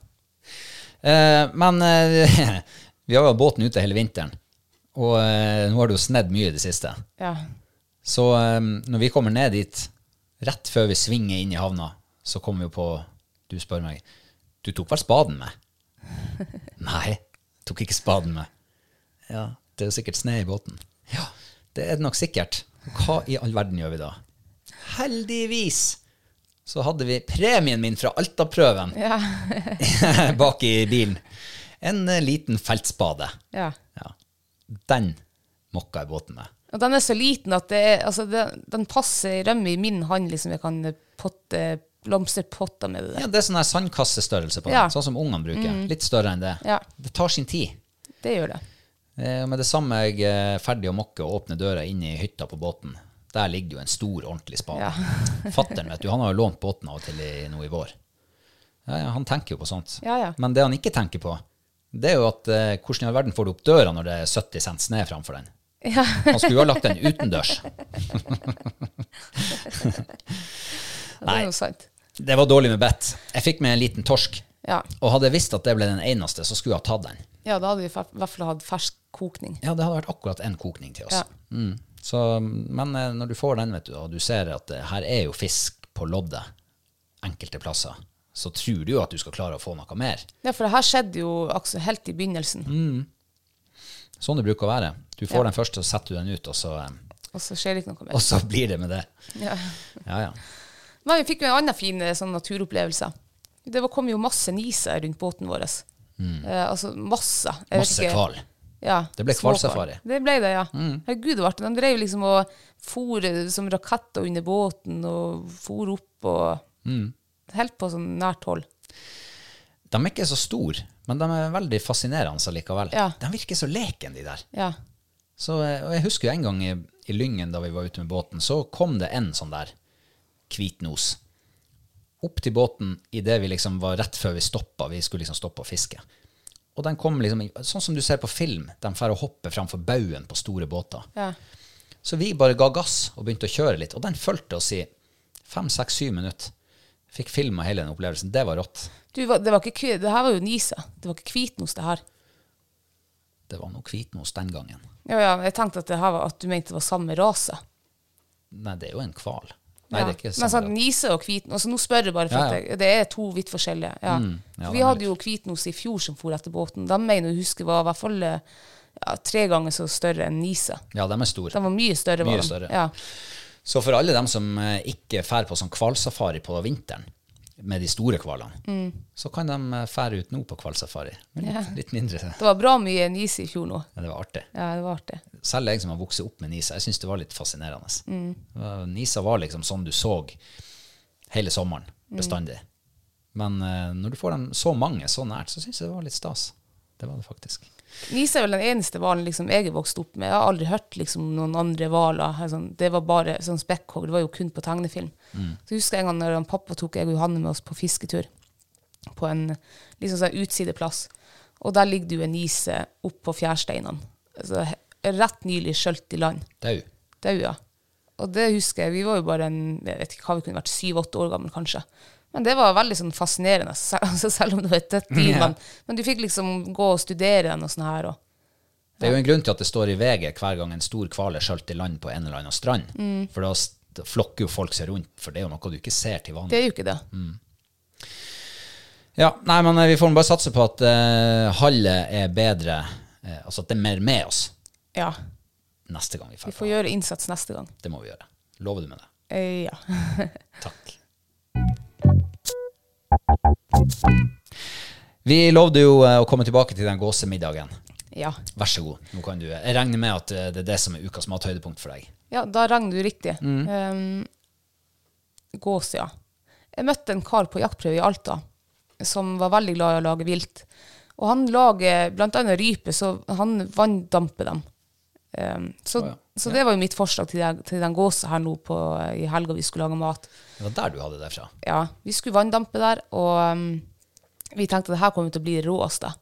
Eh, men eh, [LAUGHS] vi har jo båten ute hele vinteren, og eh, nå har det jo snedd mye i det siste. ja. Så um, når vi kommer ned dit, rett før vi svinger inn i havna, så kommer vi på Du spør meg Du tok vel spaden med? [LAUGHS] Nei, tok ikke spaden med. Ja, det er jo sikkert sne i båten. Ja, det er det nok sikkert. Hva i all verden gjør vi da? Heldigvis så hadde vi premien min fra Alta-prøven ja. [LAUGHS] bak i bilen. En eh, liten feltspade. ja. Ja. Den mokka jeg båten med. Og den er så liten at det er, altså det, den passer rømme i min hånd, liksom. Jeg kan potte blomsterpotter med det der. Ja, Det er sånn her sandkassestørrelse på den, Ja. sånn som ungene bruker. Litt større enn det. Ja. Det tar sin tid. Det gjør det. Eh, med det samme jeg er ferdig å mokke og åpne døra inn i hytta på båten, der ligger jo en stor, ordentlig spade. Ja. [LAUGHS] Fatteren, vet du, han har jo lånt båten av og til i, nå i vår. Ja, ja, han tenker jo på sånt. Ja, ja. Men det han ikke tenker på, det er jo at eh, hvordan i all verden får du opp døra når det er 70 cent snø framfor den? Ja. Han skulle jo ha lagt den utendørs. Det Nei. er jo sant. Det var dårlig med bett. Jeg fikk med en liten torsk. Ja. Og hadde jeg visst at det ble den eneste, så skulle jeg ha tatt den. ja, da hadde vi i hvert fall hatt fersk kokning. Ja, det hadde vært akkurat en kokning til oss. Ja. Mm. Så, men eh, når du får den, vet du, og du ser at det her er jo fisk på loddet enkelte plasser, så tror du jo at du skal klare å få noe mer. Ja, for det her skjedde jo helt i begynnelsen. Sånn det bruker å være. Du får Ja. den først, så setter du den ut, og så, eh, Og så skjer det ikke noe mer. og så blir det med det. Ja. Ja, ja. Men vi fikk jo en annen fin eh, sånn naturopplevelse. Det kom jo masse niser rundt båten vår. Eh, altså masse. Jeg Masse hval. Ja, Det ble hvalsafari. Det ble det, ja. Herregud, det det. De drev liksom og for som raketter under båten og for opp og Helt på sånn nært hold. De er ikke så store, men de er veldig fascinerende likevel. Ja. De virker så leken, de der. Ja. Så, eh, og jeg husker jo en gang i, i Lyngen da vi var ute med båten, så kom det en sånn der hvitnos opp til båten idet vi liksom var rett før vi stoppa. Vi skulle liksom stoppe å fiske. Og den kom liksom, sånn som du ser på film, de får å hoppe framfor baugen på store båter. ja. Så vi bare ga gass og begynte å kjøre litt, og den fulgte oss i fem, seks, syv minutter. Fikk filma hele den opplevelsen. Det var rått. Du, det, var ikke, det her var jo nise. Det var ikke hvitnos, det her. Det var noe hvitnos den gangen. Ja, ja, jeg tenkte at, var, at du mente det var samme rase. Nei, det er jo en hval. Nei, Ja. det er ikke Men samme sånn nise og hvit altså Nå spør jeg bare, for Ja, ja. det, er to vidt forskjellige. Ja. Mm, For vi hadde jo hvitnos i fjor som for etter båten. De mener jeg husker var i hvert fall eh, ja, tre ganger så større enn nise. Ja, de er store. De var mye større. Mye større. Ja. Så for alle dem som eh, ikke fær på sånn hvalsafari på vinteren, med de store hvalene, Mm. så kan de eh, fære ut nå på hvalsafari. Litt, litt, litt mindre. Det var bra mye nis i fjor nå. Ja, det var artig. Ja, det var artig. Selv jeg som har vokst opp med nisa, jeg syns det var litt fascinerende. Mm. Nisa var liksom sånn du så hele sommeren, Mm. bestandig. Men eh, når du får dem så mange så nært, så syns jeg det var litt stas. Det var det faktisk. Nise er vel den eneste hvalen liksom, jeg er vokst opp med. Jeg har aldri hørt liksom, noen andre hvaler. Sånn, det var bare sånn spekkhogg. Det var jo kun på tegnefilm. Så husker jeg en gang når pappa tok jeg og Johanne med oss på fisketur på en liksom sånn utsideplass. Og der ligger det jo en nise oppå fjærsteinene. Altså, rett nylig skjølt i land. Dau. Dau, ja. Og det husker jeg. Vi var jo bare en, jeg vet ikke hva vi kunne vært, syv-åtte år gammel kanskje. Men det var veldig sånn fascinerende, [LAUGHS] altså, selv om det var et dyr. Ja. Men, men du fikk liksom gå og studere den og sånn her. Og, Det er jo en grunn til at det står i VG hver gang en stor hval er skjølt i land på en eller annen strand. Mm. For da flokker jo folk seg rundt, for det er jo noe du ikke ser til vanlig. det er jo ikke det. Ja, nei, men eh, vi får bare satse på at uh, hallet er bedre, uh, altså at det er mer med oss Ja. Neste gang vi Vi får får gjøre innsats neste gang. Det må vi gjøre. Lover du med det? Eh, ja. [LAUGHS] Takk. Vi lovde jo eh, å komme tilbake til den gåsemiddagen. ja. Vær så god. Nå kan du, jeg regner med at eh, det er det som er ukas mathøydepunkt for deg. Ja, da regner du riktig. Mm. Um, gås, ja. Jeg møtte en kar på jaktprøve i Alta som var veldig glad i å lage vilt. Og han lager annet rype, så han vanndamper dem. Um, så, oh, ja. så det var jo mitt forslag til, den- til den gåsa her nå på, i helga vi skulle lage mat. Det var der du hadde det fra. Ja, vi skulle vanndampe der, og um, vi tenkte at det her kommer til å bli det råeste.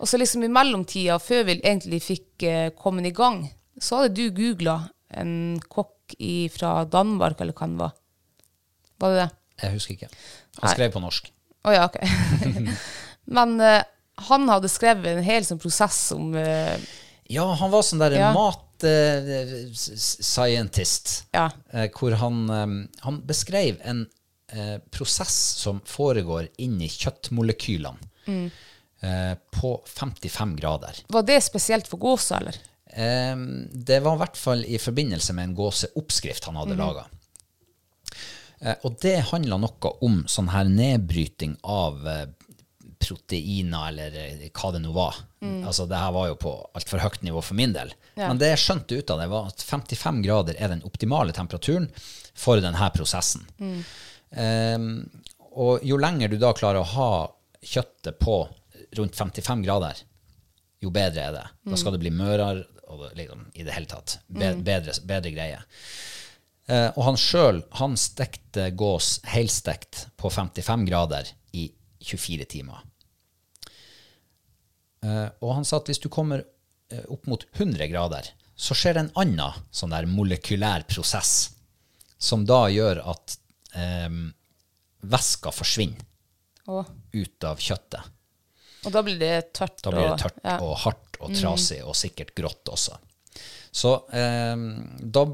Og så liksom i mellomtida, før vi egentlig fikk uh, kommet i gang, så hadde du googla en kokk i, fra Danmark, eller hva det var. Var det det? Jeg husker ikke. Han Nei. skrev på norsk. Å ja, ok. [LAUGHS] Men uh, han hadde skrevet en hel sånn prosess om eh, Ja, han var sånn der Ja. mat-scientist. Ja. eh, hvor han, um, han beskrev en uh, prosess som foregår inni kjøttmolekylene eh, på 55 grader. Var det spesielt for gåsa, eller? Um, det var i hvert fall i forbindelse med en gåseoppskrift han hadde laga. Eh, og det handla noe om sånn her nedbryting av eh, proteiner, eller eh, hva det nå var. Altså, det her var jo på altfor høyt nivå for min del. Ja. Men det jeg skjønte ut av det, var at 55 grader er den optimale temperaturen for denne prosessen. Eh, og jo lenger du da klarer å ha kjøttet på rundt 55 grader, jo bedre er det. Da skal det bli mørere og liksom, i det hele tatt. Be bedre, bedre greie. Uh, og han sjøl han stekte gås helstekt på 55 grader i 24 timer. Eh, og han sa at hvis du kommer eh, opp mot 100 grader, så skjer det en annen sånn der molekylær prosess som da gjør at eh, væska forsvinner Og, ut av kjøttet. og da blir det tørt. Da blir det og- tørt ja. og hardt og trasig, og sikkert grått også. Så eh, da,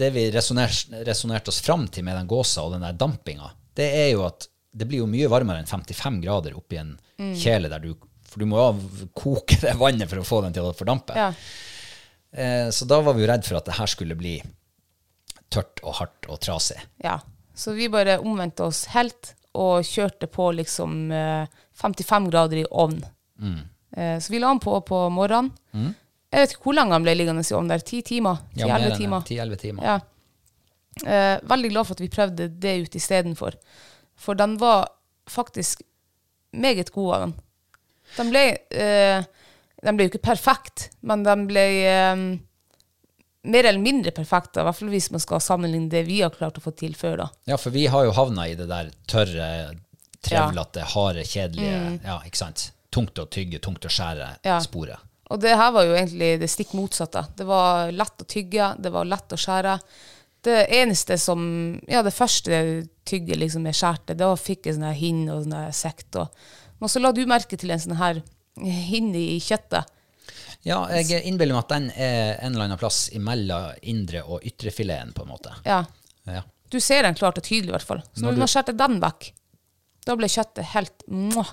det vi resonnerte oss fram til med den gåsa og den der dampinga, det er jo at det blir jo mye varmere enn 55 grader oppi en kjele der du For du må jo koke det vannet for å få den til å fordampe. Ja. Eh, så da var vi jo redd for at det her skulle bli tørt og hardt og trasig. Ja, så vi bare omvendte oss helt og kjørte på liksom eh, 55 grader i ovn. Eh, så vi la den på på morgenen. Jeg vet ikke hvor lenge han ble liggende i ovnen der. Ti timer? Ja, mer 10-11 enn timer? 10-11 timer. Ja. Eh, veldig glad for at vi prøvde det ut istedenfor. For den var faktisk meget god av den. Den ble, uh, den ble jo ikke perfekt, men den ble um, mer eller mindre perfekt, i hvert fall hvis man skal sammenligne det vi har klart å få til før. da. Ja, for vi har jo havna i det der tørre, trevlete, harde, kjedelige Ja, ikke sant? Tungt å tygge, tungt å skjære Ja. sporet. Og det her var jo egentlig det stikk motsatte. Det var lett å tygge, det var lett å skjære. Det eneste som Ja, det første tygget liksom jeg skjærte, da fikk jeg sånn hinn og sånn sekt. Og, men så la du merke til en sånn her hinne i kjøttet. Ja, jeg innbiller meg at den er en eller annen plass imellom indre og ytre fileten, på en måte. Ja. Ja. Du ser den klart og tydelig, i hvert fall. Så Når når du- man skjærte den vekk, da ble kjøttet helt mwah.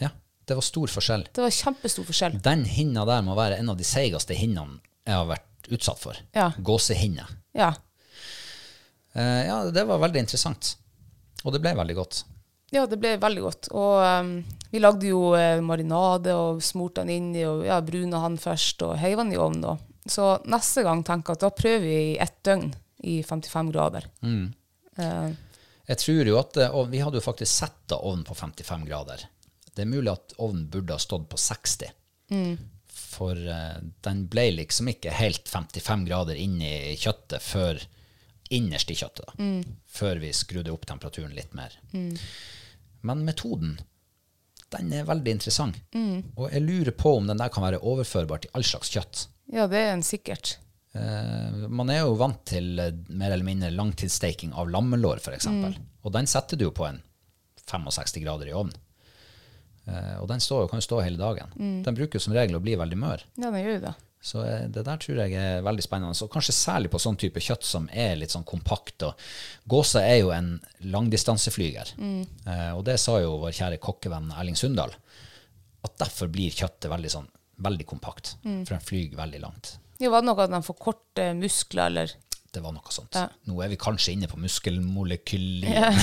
Ja, det var stor forskjell. Det var kjempestor forskjell. Den hinna der må være en av de seigeste hinnene jeg har vært utsatt for. Ja. Gåsehinne. Ja. Uh, ja, det var veldig interessant. Og det ble veldig godt. Ja, det ble veldig godt. Og um, vi lagde jo eh, marinade og smurte den inni og ja, bruna han først og heiv den i ovnen. da. Så neste gang tenker jeg at da prøver vi i ett døgn i 55 grader. Eh, Jeg tror jo at eh, og Vi hadde jo faktisk setta ovnen på 55 grader. Det er mulig at ovnen burde ha stått på 60. For uh, den ble liksom ikke helt 55 grader inni kjøttet før innerst i kjøttet. da. Før vi skrudde opp temperaturen litt mer. Men metoden, den er veldig interessant. Og jeg lurer på om den der kan være overførbar til all slags kjøtt. ja, det er en sikkert. Eh, man er jo vant til eh, mer eller mindre langtidssteiking av lammelår, f.eks. eksempel. Og den setter du jo på en 65 grader i ovnen. Eh, og den står, kan jo stå hele dagen. Den bruker som regel å bli veldig mør. Ja, den gjør jo det. Så eh, det der tror jeg er veldig spennende. Og kanskje særlig på sånn type kjøtt som er litt sånn kompakt. Og gåse er jo en langdistanseflyger. Mm. og det sa jo vår kjære kokkevenn Erling Sundal. At derfor blir kjøttet veldig sånn veldig kompakt. For den flyr veldig langt. Ja, var det noe at de får korte muskler, eller Det var noe sånt. Ja. Nå er vi kanskje inne på muskelmolekylien.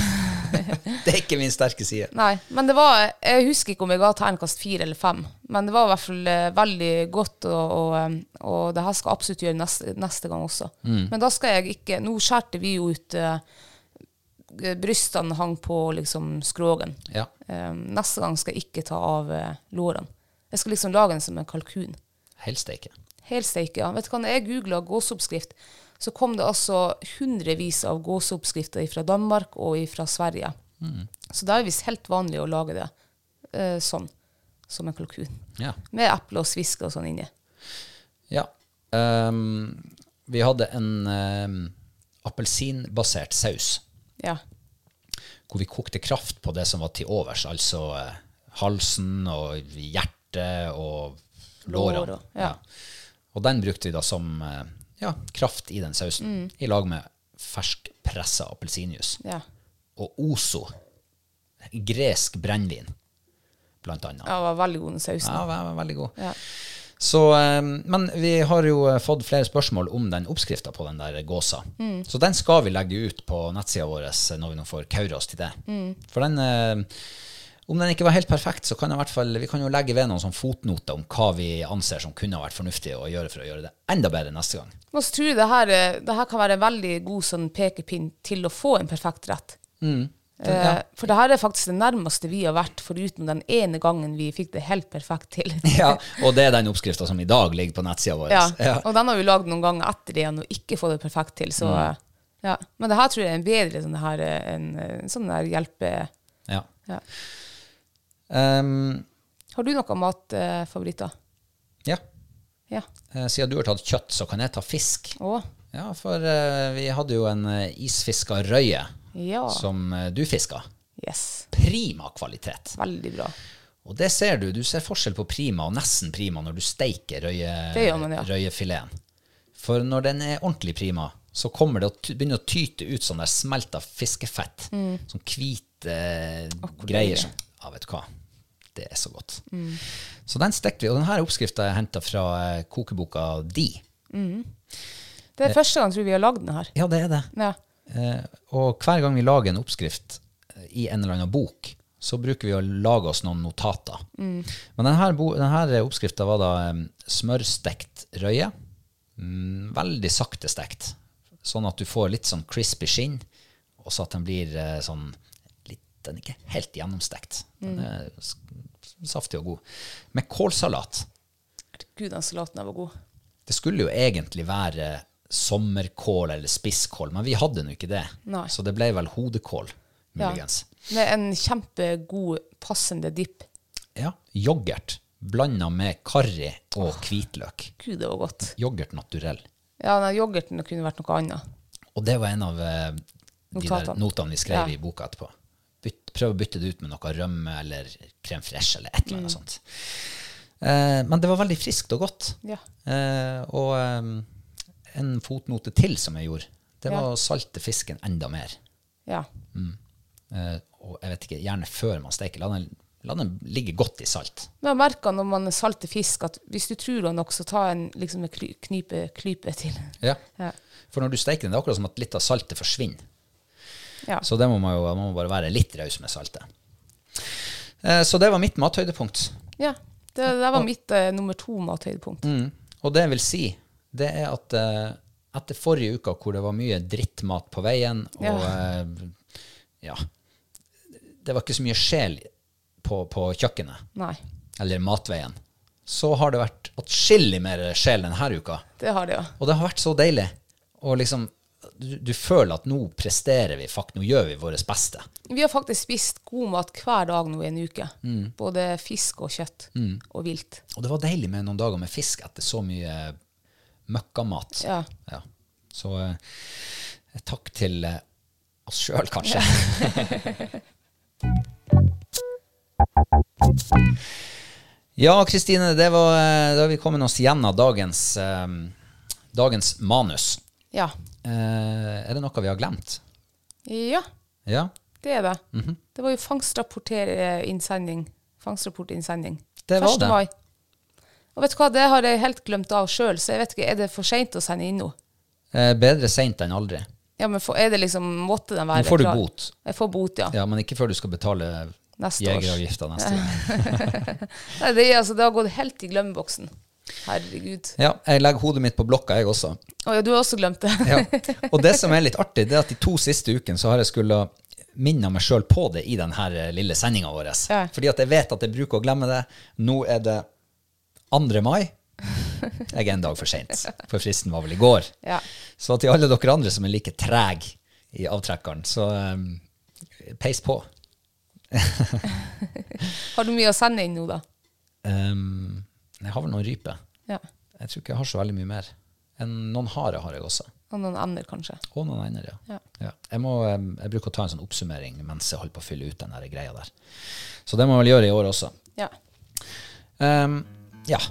[LAUGHS] det er ikke min sterke side. Nei, men det var Jeg husker ikke om jeg ga terningkast fire eller fem, men det var i hvert fall eh, veldig godt, og, og, og det her skal jeg absolutt gjøre neste, neste gang også. Men da skal jeg ikke Nå skjærte vi jo ut uh, Brystene hang på liksom skrogen. Ja. Eh, neste gang skal jeg ikke ta av uh, lårene. Jeg skal liksom lage den som en kalkun. Helsteike. Helsteike, ja. Vet du hva, jeg googla gåseoppskrift, så kom det altså hundrevis av gåseoppskrifter fra Danmark og fra Sverige. Så da er det visst helt vanlig å lage det eh, sånn, som en kalkun. Ja. Med eple og sviske og sånn inni. ja. Um, vi hadde en um, appelsinbasert saus Ja. hvor vi kokte kraft på det som var til overs, altså uh, halsen og hjertet og lårene. Lår og- ja. Og den brukte vi da som eh, ja, kraft i den sausen, i lag med ferskpressa appelsinjuice. ja. Og Ozo, gresk brennevin, blant annet. Ja, det var veldig god den sausen. Ja, var, var veldig god. Ja. Så, eh, men vi har jo eh, fått flere spørsmål om den oppskrifta på den der gåsa. Så den skal vi legge ut på nettsida vår eh, når vi nå får kaura oss til det. For den Om den ikke var helt perfekt, så kan fall, vi kan jo legge ved noen sånn fotnoter om hva vi anser som kunne vært fornuftig å gjøre for å gjøre det enda bedre neste gang. Men tror det her, eh, det her kan være en veldig god sånn pekepinn til å få en perfekt rett. ja. Eh, for det her er faktisk det nærmeste vi har vært, foruten den ene gangen vi fikk det helt perfekt til. [LAUGHS] Ja, og det er den oppskrifta som i dag ligger på nettsida vår. Ja, Ja. og den har vi lagd noen ganger etter det igjen og ikke fått det perfekt til. Så, Mm. ja. Men det her tror jeg er en bedre sånn her, en, en sånn der hjelpe... Ja. Ja. Um, Har du noen matfavoritter? ja. Ja. Uh, Siden du har tatt kjøtt, så kan jeg ta fisk. Oh. Ja, for uh, vi hadde jo en uh, isfiska røye ja. som eh, du fiska. Yes. Prima kvalitet. Veldig bra. Og det ser du. Du ser forskjell på prima og nesten prima når du steiker røye, man, ja. røyefileten. For når den er ordentlig prima, så kommer det å begynne å tyte ut sånn der smelta fiskefett. Sånn hvite greier. deilig. Som, ja, vet du hva. Det er så godt. Så den stekte vi. Og denne oppskrifta er henta fra eh, kokeboka Di. Det er første gang tror vi har lagd den her. Ja, det er det. Ja. Eh, og hver gang vi lager en oppskrift eh, i en eller annen bok, så bruker vi å lage oss noen notater. Men denne, denne oppskrifta var da smørstekt røye. Mm, veldig sakte stekt. Sånn at du får litt sånn crispy skinn, og så at den blir sånn Den er ikke helt gjennomstekt. Den er saftig og god. Med kålsalat. Gud, den salaten var god. Det skulle jo egentlig være sommerkål eller spisskål, men vi hadde nå ikke det. Nei. Så det ble vel hodekål, Ja. Med en kjempegod, passende dipp. Ja. Yoghurt blanda med karri og hvitløk. Gud, det var godt. Yoghurt naturell. Ja, nei, yoghurten kunne vært noe annet. Og det var en av eh, de der notene vi skrev Ja. i boka etterpå. Bytt, prøve å bytte det ut med noe rømme eller krem fresh eller et eller Mm. annet sånt. Eh, men det var veldig friskt og godt. Ja. Eh, og eh, en fotnote til som jeg gjorde, det var å salte fisken enda mer. Ja. Eh, og jeg vet ikke, gjerne før man steker. La den, la den ligge godt i salt. Men jeg merker når man salter fisk, at hvis du tror det nok, så ta en liksom en kly- klype til. Ja. Ja. For når du steker den, det er akkurat som at litt av saltet forsvinner. Ja. Så det må man jo man må bare være litt raus med saltet. Eh, så det var mitt mathøydepunkt. ja. Det, det var mitt eh, nummer to mathøydepunkt. Mm. Og det jeg vil si, det er at eh, etter forrige uka hvor det var mye drittmat på veien, og Ja. eh, ja Det var ikke så mye sjel på, på kjøkkenet, Nei, eller matveien, så har det vært atskillig mer sjel denne uka. det har det, ja. Og det har vært så deilig. Og liksom, du, du føler at nå presterer vi, fakt, nå gjør vi vårt beste. Vi har faktisk spist god mat hver dag nå i en uke. Både fisk og kjøtt og vilt. Og det var deilig med noen dager med fisk etter så mye møkkamat. Ja. Ja. Så eh, takk til eh, oss sjøl, [LAUGHS] kanskje. Ja, Kristine, det var, eh, da har vi kommet oss gjennom dagens, eh, dagens manus. Ja. Eh, er det noe vi har glemt? Ja, Ja, det er det. Mhm. Det var jo fangstrapporter-innsending. Fangstrapportinnsending. Det var 1. det. mai. Og vet du hva, det har jeg helt glemt av sjøl, så jeg vet ikke, er det for seint å sende inn nå? eh, bedre seint enn aldri. Ja, men for, er det liksom, måtte den være Nå får du klar? bot. Jeg får bot, ja. Ja, men ikke før du skal betale Neste års. jegeravgifta neste [LAUGHS] år. Nei, det, altså, det har gått helt i glemmeboksen. Herregud. Ja, jeg legger hodet mitt på blokka, jeg også. Å ja, du har også glemt det. Ja. [LAUGHS] Og det som er litt artig, det er at de to siste ukene så har jeg skulle minne meg sjøl på det i denne lille sendinga vår. Ja. Fordi at jeg vet at jeg bruker å glemme det. Nå er det 2. mai. Jeg er en dag for seint, for fristen var vel i går. Ja. Så til alle dere andre som er like trege i avtrekkeren, så um, peis på. [LAUGHS] Har du mye å sende inn nå, da? Um, jeg har vel noen ryper. Ja. Jeg tror ikke jeg har så veldig mye mer. En, noen hare har jeg også. Og noen ender, kanskje. Og noen ender, ja. Ja. ja. Jeg, må, jeg bruker å ta en sånn oppsummering mens jeg holder på å fylle ut den der greia der. Så det må jeg vel gjøre i år også. Ja. Um, ja.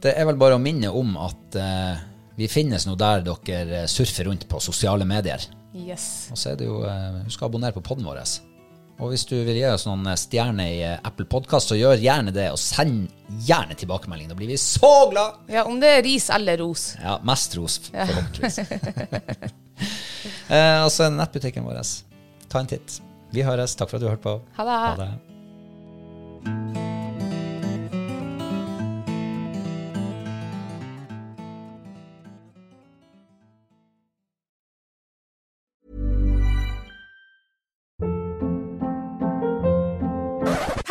Det er vel bare å minne om at uh, vi finnes nå der dere surfer rundt på sosiale medier. Yes. Og så er det jo uh, Husk å abonnere på podden vår. Og hvis du vil gi oss noen eh, stjerner i eh, Apple Podkast, så gjør gjerne det, og send gjerne tilbakemelding. Da blir vi så glad! Ja, om det er ris eller ros. Ja, mest ros, forhåpentligvis. [LAUGHS] [LAUGHS] eh, og så er det nettbutikken vår. Ta en titt. Vi høres. Takk for at du hørte på. Ha det. Ha det.